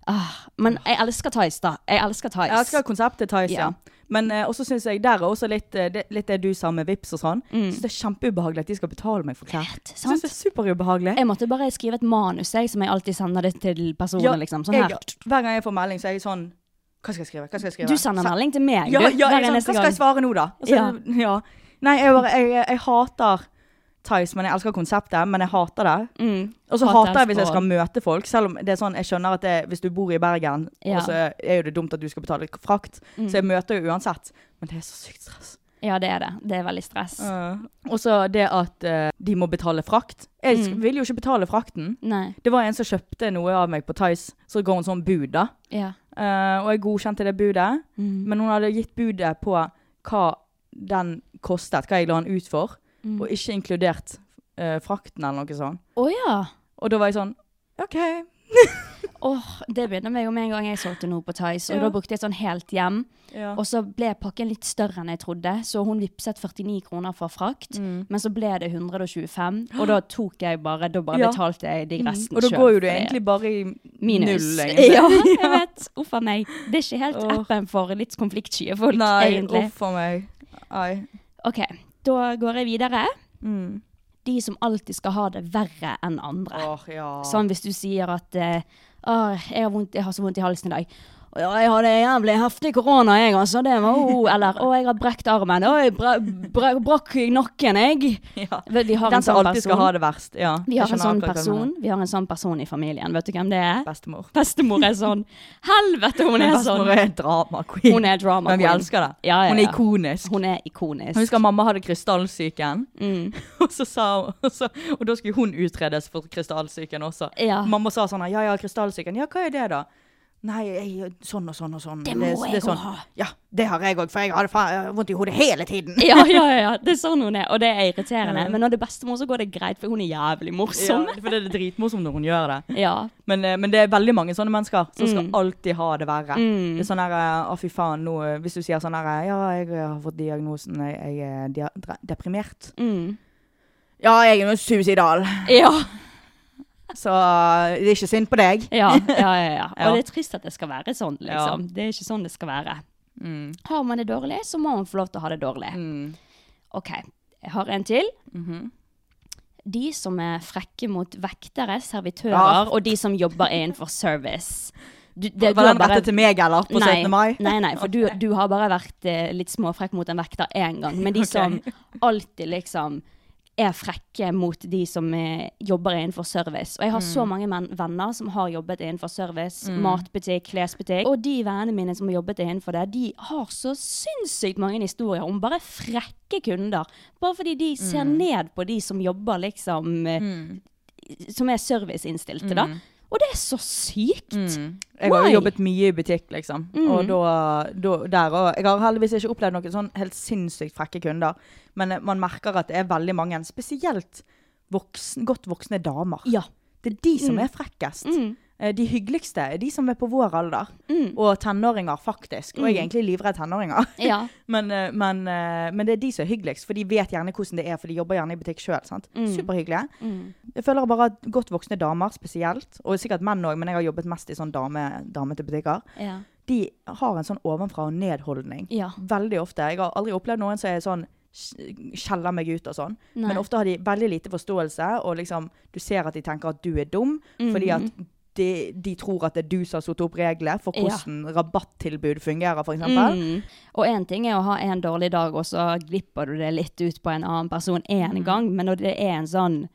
Ah, men jeg elsker Tice da. Jeg elsker Tice. Jeg elsker konseptet Tice, ja. Ja. Men eh, også syns jeg der er også litt, eh, det, litt det du sa med Vips og sånn. Mm. Synes det er kjempeubehagelig at de skal betale meg for klær. Sant? syns det er superubehagelig. Jeg måtte bare skrive et manus, jeg, som jeg alltid sender det til personer, Ja, liksom. Sånn jeg, hver gang jeg får melding, så er jeg sånn Hva skal jeg skrive? Hva skal jeg skrive? Du sender melding til meg, Ja, du. ja hver jeg, sånn, hva skal jeg svare nå, da? Altså, så, ja. Nei, jeg, bare, jeg, jeg hater Tice, men jeg elsker konseptet. Men jeg hater det. Mm. Og så Hater jeg hvis jeg skal møte folk. Selv om det er sånn, jeg skjønner at det, hvis du bor i Bergen, Ja. så er jo det dumt at du skal betale frakt. Mm. Så jeg møter jo uansett. Men det er så sykt stress. Ja, det er det. Det er veldig stress. Og så det at uh, de må betale frakt. Jeg Mm. vil jo ikke betale frakten. Nei. Det var en som kjøpte noe av meg på Tice, så går hun sånn bud, da. Ja. Uh, og jeg godkjente det budet. Mm. Men hun hadde gitt budet på hva den kostet, hva jeg la den ut for, Mm. og ikke inkludert eh, frakten eller noe sånt. Å ja. Og da var jeg sånn OK. Åh, det begynner meg med en gang jeg solgte noe på Tice, og Ja. da brukte jeg sånn helt hjem. Ja. Og så ble pakken litt større enn jeg trodde, så hun vippset 49 kroner for frakt. Mm. Men så ble det 125, og da tok jeg bare, da bare Ja. betalte jeg de resten Mm. Og da går jo du egentlig bare i Minus. null, egentlig. Ja, jeg vet. Uff a meg. Det er ikke helt oh. appen for litt konfliktsky folk, Nei, egentlig. uff a meg. Ai. Ok, da går jeg videre. Mm. De som alltid skal ha det verre enn andre. Oh, ja. Sånn hvis du sier at uh, jeg, har vondt, jeg har så vondt i halsen i dag. «Å Ja, jeg hadde jævlig heftig korona, jeg, altså. Det var oh. Eller å, jeg har brekt armen. Å, jeg bra, bra, brakk nakken, jeg. Ja. Vi har Den som sånn alltid skal ha det verst. Ja. Vi har en sånn person. Vi har en sånn person i familien. Vet du hvem det er? Bestemor. Bestemor er sånn. Helvete, hun er sånn. Bestemor er drama queen. Hun er drama queen. Men vi elsker det. Ja, ja, Hun er ikonisk. Hun er ikonisk. Jeg husker mamma hadde krystallsyken, Mm. og, så sa hun, og, så, og da skulle hun utredes for krystallsyken også. Mamma sa sånn ja ja, krystallsyken. Ja, hva er det da? Nei, jeg, sånn og sånn og sånn. Det må det jeg òg sånn. ha. Ja, det har jeg òg, for jeg har vondt i hodet hele tiden. Ja, ja, ja, ja. Det er sånn hun er, og det er irriterende. Men når det er bestemor, så går det greit, for hun er jævlig morsom. Ja, for det er dritmorsomt når hun gjør det. Ja. Men, eh, men det er veldig mange sånne mennesker som skal Mm. alltid ha det verre. Mm. Det er sånn her eh, Å, fy faen, nå eh, Hvis du sier sånn her Ja, jeg har fått diagnosen Jeg, jeg er deprimert. Mm. Ja, jeg er nå suicidal. Ja. Så eh, det er ikke synd på deg. Ja, ja, ja, ja. Og det er trist at det skal være sånn, liksom. Det er ikke sånn det skal være. Mm. Har man det dårlig, så må man få lov til å ha det dårlig. Mm. OK, jeg har en til. Mhm. De som er frekke mot vektere, servitører, og de som jobber innenfor service. Du, det, Var du bare... den rettet til meg, eller? På nei, 17. mai? Nei, nei, for du, du har bare vært eh, litt småfrekk mot en vekter én gang. Men de okay. som alltid liksom er frekke mot de som eh, jobber innenfor service. Og jeg har Mm. så mange men venner som har jobbet innenfor service, matbutikk, klesbutikk. Og de vennene mine som har jobbet innenfor det, de har så sinnssykt mange historier om bare frekke kunder. Bare fordi de ser Mm. ned på de som jobber liksom eh, Som er serviceinnstilte, da. Og det er så sykt! Mm. Jeg har jo jobbet mye i butikk, liksom. Mm. Og da, da der òg. Jeg har heldigvis ikke opplevd noen sånn helt sinnssykt frekke kunder. Men eh, man merker at det er veldig mange, spesielt voksen, godt voksne damer. Ja. Det er de som Mm. er frekkest. Mm. Eh, De hyggeligste er de som er på vår alder. Mm. Og tenåringer, faktisk. Og jeg er egentlig livredd tenåringer. Ja. Men, eh, men, eh, men det er de som er hyggeligst, for de vet gjerne hvordan det er, for de jobber gjerne i butikk sjøl. Mm. Superhyggelige. Mm. Jeg føler bare at godt voksne damer spesielt, og sikkert menn òg, men jeg har jobbet mest i sånn dame, damete butikker, Ja. de har en sånn ovenfra og ned-holdning. Ja. Veldig ofte. Jeg har aldri opplevd noen som er sånn skjeller meg ut og sånn. Nei. Men ofte har de veldig lite forståelse, og liksom du ser at de tenker at du er dum, fordi at de, de tror at det er du som har satt opp regler for Ja. hvordan rabattilbud fungerer, f.eks. Mm. Og én ting er å ha en dårlig dag, og så glipper du det litt ut på en annen person én Mm. gang, men når det er en sånn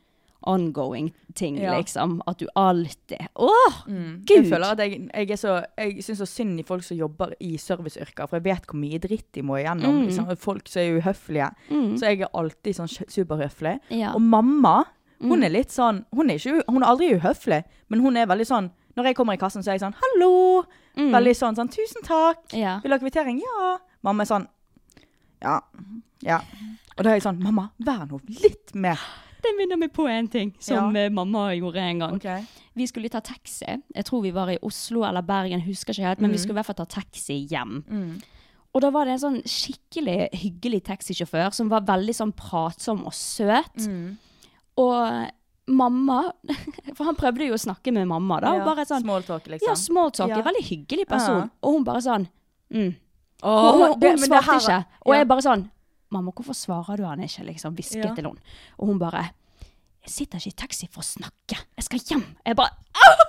ongoing ting, Ja. liksom, at du alltid Å, Mm. Gud! Jeg føler at jeg, jeg så Jeg syns så synd i folk som jobber i serviceyrker, for jeg vet hvor mye dritt de må igjennom. Mm. Liksom. Folk som er uhøflige. Mm. Så jeg er alltid sånn superhøflig. Ja. Og mamma, hun Mm. er litt sånn Hun er, ikke, hun er aldri uhøflig, men hun er veldig sånn Når jeg kommer i kassen, så er jeg sånn 'hallo'. Mm. Veldig sånn sånn 'tusen takk'. Ja. Vil du ha kvittering? Ja. Mamma er sånn Ja. Ja. Og da er jeg sånn 'mamma, vær nå litt mer'. Det minner meg på en ting som Ja. eh, mamma gjorde en gang. Okay. Vi skulle ta taxi. Jeg tror vi var i Oslo eller Bergen, husker ikke helt, men vi Mm. skulle i hvert fall ta taxi hjem. Og da var det en sånn skikkelig hyggelig taxisjåfør som var veldig sånn pratsom og søt. Mm. Og mamma For han prøvde jo å snakke med mamma, da. Ja, bare sånn Smalltalk, liksom. Ja, smalltalk. Ja. En veldig hyggelig person. Og hun bare sånn mm. oh, hun, hun, det- hun svarte her- ikke. Og jeg bare sånn Mamma, hvorfor svarer du han ikke? liksom, Hvisket til hun. Og hun bare Jeg sitter ikke i taxi for å snakke. Jeg skal hjem. Jeg bare «Åh!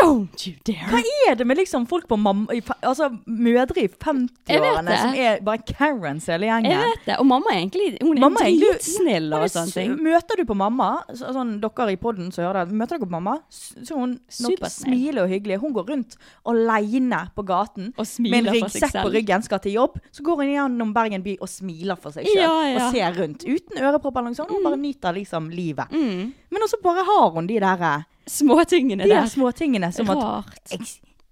Don't you dare! Hva er det med liksom folk på mamma Altså mødre i 50-årene som er bare Karens hele gjengen? Jeg vet det. Og mamma er egentlig Hun er Mamma dritsnill og sånne ting. Møter du på mamma, sånn dere i podden som hører det, møter dere på mamma, så hun nok smiler og hyggelig. Hun går rundt aleine på gaten med en ryggsekk på ryggen, skal til jobb. Så går hun gjennom Bergen by og smiler for seg sjøl Ja, ja. og ser rundt. Uten ørepropper eller noe sånt. Hun bare nyter liksom livet. Mm. Men også bare har hun de der, Småtingene de der De småtingene som at Rart. jeg,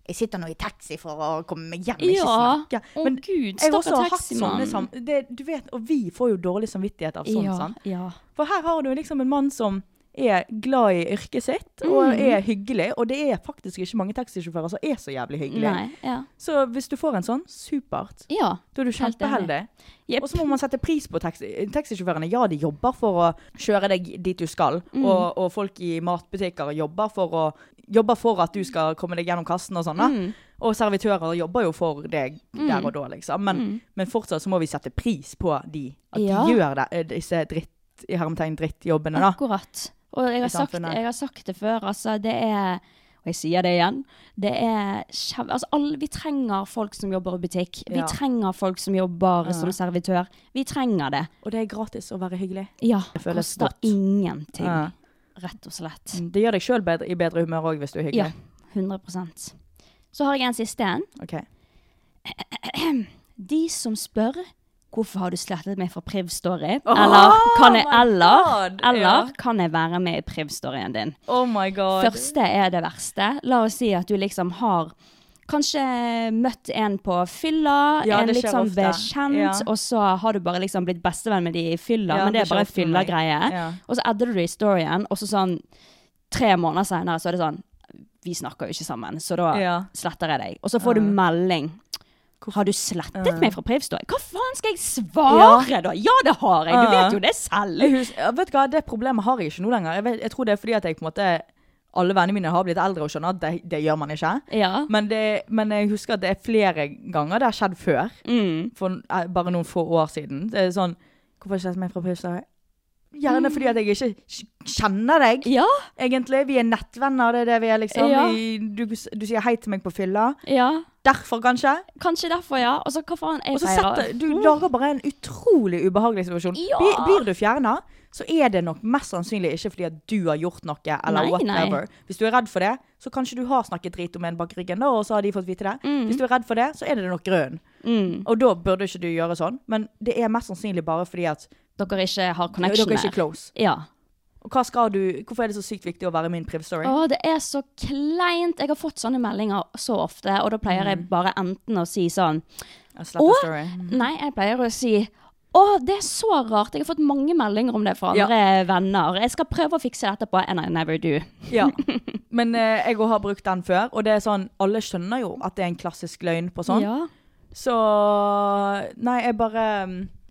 jeg sitter nå i taxi for å komme meg hjem, ikke Ja. snakke. Å Men gud, jeg har også hatt sånne. Det, du vet, og vi får jo dårlig samvittighet av sånt. Ja, sant? ja. For her har du liksom en mann som er glad i yrket sitt, og Mm. er hyggelig. Og det er faktisk ikke mange taxisjåfører som er så jævlig hyggelige. Nei, ja. Så hvis du får en sånn, supert. ja. Da er du kjempeheldig. Yep. Og så må man sette pris på taxi taxisjåførene. Ja, de jobber for å kjøre deg dit du skal. Mm. Og, og folk i matbutikker jobber for, å, jobber for at du skal komme deg gjennom kassen og sånn. Mm. Og servitører jobber jo for deg der og da, liksom. Men, Mm. men fortsatt så må vi sette pris på de. At Ja. de gjør det, eh, disse dritt, i hermetegn drittjobbene, da. Akkurat. Og jeg har, sagt, jeg har sagt det før, altså det er Og jeg sier det igjen. Det er kjev... Altså alle, vi trenger folk som jobber i butikk. Vi Ja. trenger folk som jobber Ja. som servitør. Vi trenger det. Og det er gratis å være hyggelig. Ja. Det Koster godt. ingenting. Ja. Rett og slett. Det gjør deg sjøl i bedre humør òg, hvis du er Ja. hyggelig. 100 Så har jeg en siste en. Okay. De som spør Hvorfor har du slettet meg fra Priv-story? Oh eller kan jeg, eller, eller Ja. kan jeg være med i Priv-storyen din? Oh my god. Første er det verste. La oss si at du liksom har kanskje møtt en på fylla, Ja, en ofte. bekjent, Ja. og så har du bare liksom blitt bestevenn med de i fylla, Ja, men det det er bare fylla-greie. Og så adder du det i storyen, og så sånn tre måneder senere så er det sånn Vi snakker jo ikke sammen, så da sletter jeg deg. Og så får du melding. Har du slettet meg fra Privstory? Hva faen skal jeg svare, da? Ja, det har jeg! Du Ja. vet jo det selv. Jeg ja, vet hva, Det problemet har jeg ikke nå lenger. Jeg, vet, jeg tror det er fordi at jeg på en måte alle vennene mine har blitt eldre og skjønner at det, det gjør man ikke. Ja. Men, det, men jeg husker at det er flere ganger det har skjedd før. Mm. For eh, bare noen få år siden. Det er sånn Hvorfor har slettet meg fra Pulsar? Gjerne fordi at jeg ikke kjenner deg, Ja. egentlig. Vi er nettvenner, det er det vi er, liksom. Ja. Vi, du, du sier hei til meg på fylla. ja. Derfor, kanskje. Kanskje derfor, ja. Og så hva faen jeg feirer. Du lager bare en utrolig ubehagelig situasjon. Ja. Blir, blir du fjerna, så er det nok mest sannsynlig ikke fordi at du har gjort noe, eller Nei, whatever. nei. Hvis du er redd for det, så kanskje du har snakket drit om en bak ryggen, da, og så har de fått vite det. Mm. Hvis du er redd for det, så er det nok grønn. Mm. Og da burde ikke du gjøre sånn. Men det er mest sannsynlig bare fordi at Dere ikke har dere connection er ikke mer. close. Ja. Du Hvorfor er det så sykt viktig å være min priv-story? Å, det er så kleint. Jeg har fått sånne meldinger så ofte, og da pleier Mm. jeg bare enten å si sånn Å? Nei, jeg pleier å si å, det er så rart. Jeg har fått mange meldinger om det fra Ja. andre venner. Jeg skal prøve å fikse dette på and I never do. Ja. Men eh, jeg har brukt den før, og det er sånn Alle skjønner jo at det er en klassisk løgn på sånn. Ja. Så Nei, jeg bare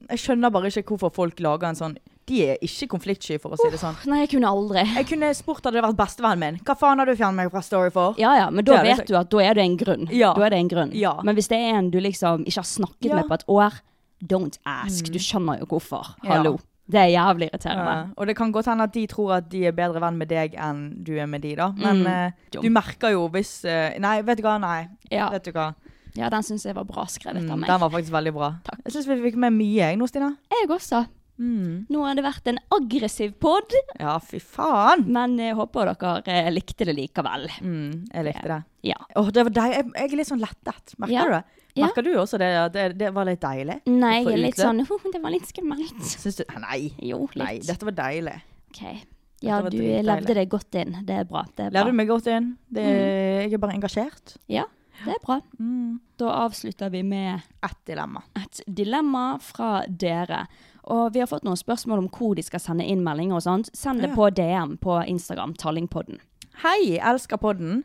Jeg skjønner bare ikke hvorfor folk lager en sånn De er ikke konfliktsky, for å si det sånn. Nei, jeg kunne aldri. Jeg kunne spurt hadde det vært bestevennen min. Hva faen har du fjernet meg fra Story for? Ja, ja, men da vet du at da er det en grunn. Ja. Da er det en grunn. Ja. Men hvis det er en du liksom ikke har snakket Ja. Mm. med på et år, don't ask. Du skjønner jo hvorfor. Hallo. Det er jævlig irriterende. Ja, og det kan godt hende at de tror at de er bedre venn med deg enn du er med de, da. Men Mm. uh, du merker jo hvis uh, Nei, vet du hva? Nei. Ja. Vet du hva? Ja, den syns jeg var bra skrevet Mm, av meg. den var faktisk veldig bra. Takk. Jeg syns vi fikk med mye, jeg nå, Stina. Jeg også. Mm. Nå har det vært en aggressiv pod, Ja, fy faen. men jeg håper dere eh, likte det likevel. Mm, jeg likte det. Ja. Oh, det var jeg, jeg er litt sånn lettet. Merker Ja. du det? Ja. Du også det? Det, det var litt deilig? Nei, jeg er litt sånn oh, Det var litt skummelt. Syns du Nei. Jo, Nei, dette var deilig. Okay. Ja, var du levde det godt inn. Det er bra. Det er bra. Levde meg godt inn? Det, Jeg er bare engasjert. Ja, det er bra. Mm. Da avslutter vi med Ett dilemma. et dilemma fra dere. Og vi har fått noen spørsmål om hvor de skal sende inn meldinger og sånt. Send det Ja. på DM på Instagram, Tallingpodden. Hei, elsker podden.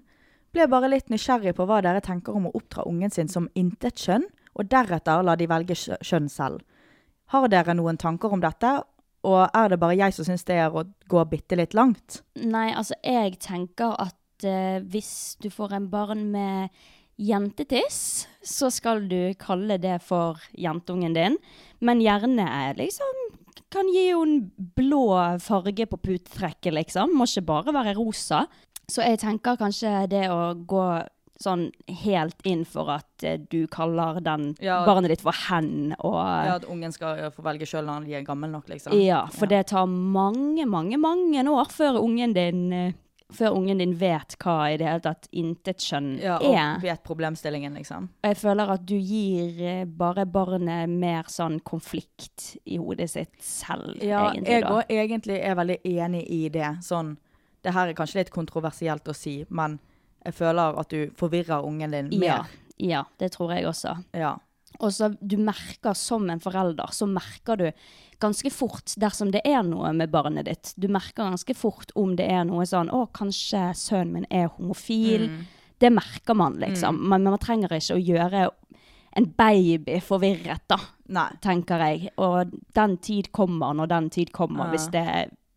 Ble bare litt nysgjerrig på hva dere tenker om å oppdra ungen sin som intetkjønn, og deretter la de velge kjønn selv. Har dere noen tanker om dette, og er det bare jeg som syns det er å gå bitte litt langt? Nei, altså jeg tenker at uh, hvis du får en barn med jentetiss, så skal du kalle det for jentungen din. Men gjerne liksom kan gi henne blå farge på putetrekket, liksom. Må ikke bare være rosa. Så jeg tenker kanskje det å gå sånn helt inn for at eh, du kaller den Ja. barnet ditt for hen, og Ja, at ungen skal eh, få velge sjøl når han er gammel nok, liksom. Ja, for det tar mange, mange, mange år før ungen din eh, før ungen din vet hva i det hele tatt intetkjønn Ja, og er. vet problemstillingen, liksom. Og jeg føler at du gir eh, bare barnet mer sånn konflikt i hodet sitt selv, Ja, egentlig. jeg òg egentlig er veldig enig i det. Sånn, det her er kanskje litt kontroversielt å si, men jeg føler at du forvirrer ungen din Ja, mer. ja, det tror jeg også. Ja. Og så du merker som en forelder, så merker du ganske fort dersom det er noe med barnet ditt. Du merker ganske fort om det er noe sånn Å, kanskje sønnen min er homofil. Mm. Det merker man, liksom. Men man trenger ikke å gjøre en baby forvirret, da, Nei. tenker jeg. Og den tid kommer når den tid kommer, Ja. hvis, det,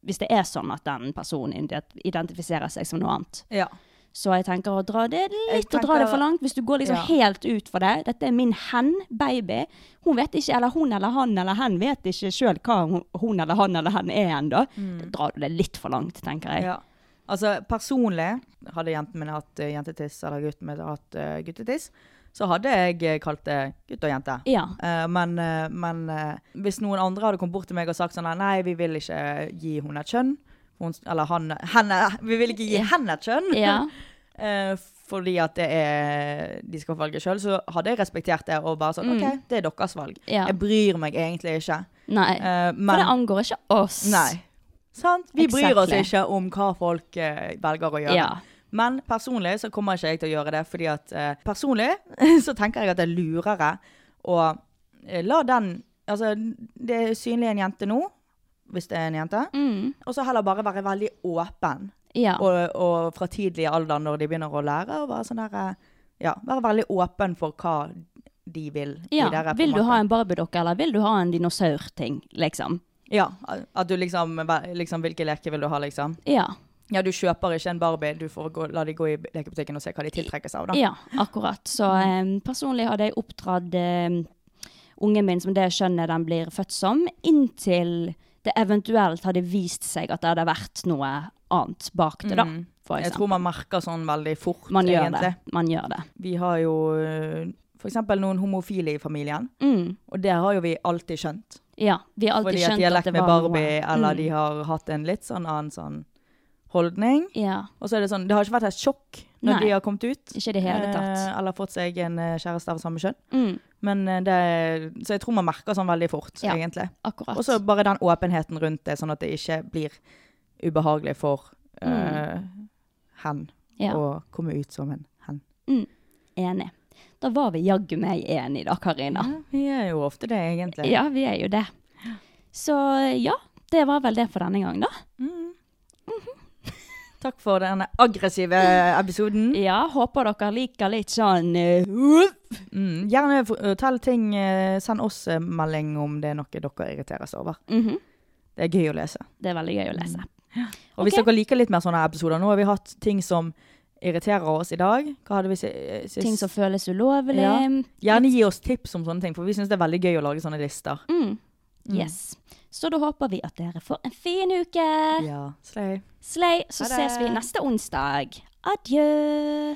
hvis det er sånn at den personen identifiserer seg som noe annet. Ja. Så jeg tenker å dra det litt å dra det for langt. Hvis du går liksom Ja. helt ut for det. Dette er min hen-baby. Hun vet ikke, eller hun eller han eller hen vet ikke sjøl hva hun, hun eller han eller hen er ennå. Da drar du det litt for langt, tenker jeg. Mm. ja. Altså, personlig, hadde jenten min hatt uh, jentetiss, eller gutten min hatt uh, guttetiss, så hadde jeg eh, kalt det gutt og jente. Ja. Uh, men uh, men uh, hvis noen andre hadde kommet bort til meg og sagt sånn Nei, vi vil ikke gi henne et kjønn. Hun, eller han henne, Vi vil ikke gi henne et kjønn. Ja. Eh, fordi at det er de skal velge sjøl, så hadde jeg respektert det og bare sånn OK, det er deres valg. Mm. Ja. Jeg bryr meg egentlig ikke. Nei. Men, For det angår ikke oss. Nei. Sant? Vi bryr oss ikke om hva folk eh, velger å gjøre. Ja. Men personlig så kommer ikke jeg til å gjøre det, fordi at eh, personlig så tenker jeg at det er lurere å eh, la den Altså, det er synlig en jente nå, hvis det er en jente, Mm. og så heller bare være veldig åpen. Ja. Og, og fra tidlig alder, når de begynner å lære, og være sånn der eh, Ja, være veldig åpen for hva de vil ja. De der, Vil du måte. ha en barbiedokke, eller vil du ha en dinosaurting, liksom? Ja, at du liksom, liksom Hvilke leker vil du ha, liksom? Ja. Ja, du kjøper ikke en Barbie, du får gå, la de gå i lekebutikken og se hva de tiltrekker seg av, da. Ja, akkurat. Så eh, personlig hadde jeg oppdratt eh, ungen min som det skjønnet den blir født som, inntil det eventuelt hadde vist seg at det hadde vært noe annet bak det, da. Mm. Jeg tror man merker sånn veldig fort, man gjør egentlig. det. Man gjør det. Vi har jo f.eks. for eksempel noen homofile i familien, Mm. og det har jo vi alltid skjønt. Ja, vi har alltid Fordi at de har lekt det med Barbie, noe. eller Mm. de har hatt en litt sånn annen sånn holdning. Ja, Og så er det sånn, det har ikke vært et sjokk når Nei. de har kommet ut. ikke det hele tatt. eh, eller fått seg en eh, kjæreste av samme kjønn. Mm. Men eh, det, så jeg tror man merker sånn veldig fort, Ja. egentlig. Akkurat. Og så bare den åpenheten rundt det, sånn at det ikke blir ubehagelig for hen Mm. ja. å komme ut som en hen. Enig. Da var vi jaggu meg enige da, Karina. Ja, vi er jo ofte det, egentlig. Ja, vi er jo det. Så ja, det var vel det for denne gang, da. Takk for denne aggressive episoden. Ja, håper dere liker litt sånn eh, uh, Mm, gjerne fortell ting. eh, Send oss eh, melding om det er noe dere irriteres over. mhm. Det er gøy å lese. Det er veldig gøy å lese. Og hvis dere liker litt mer sånne episoder Nå har vi hatt ting som irriterer oss i dag. Hva hadde vi eh, sist? Ting som føles ulovlig. Ja. Gjerne gi oss tips om sånne ting, for vi syns det er veldig gøy å lage sånne lister. Mm. Yes. Så da håper vi at dere får en fin uke. Ja, slay. Slay, så ses vi neste onsdag. Adjø.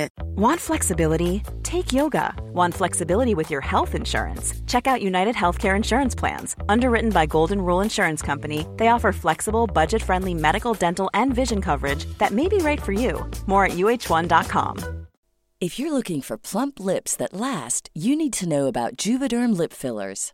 Want flexibility? Take yoga. Want flexibility with your health insurance? Check out United Healthcare Insurance Plans. Underwritten by Golden Rule Insurance Company, they offer flexible, budget friendly medical, dental, and vision coverage that may be right for you. More at uh1.com. If you're looking for plump lips that last, you need to know about Juvederm lip fillers.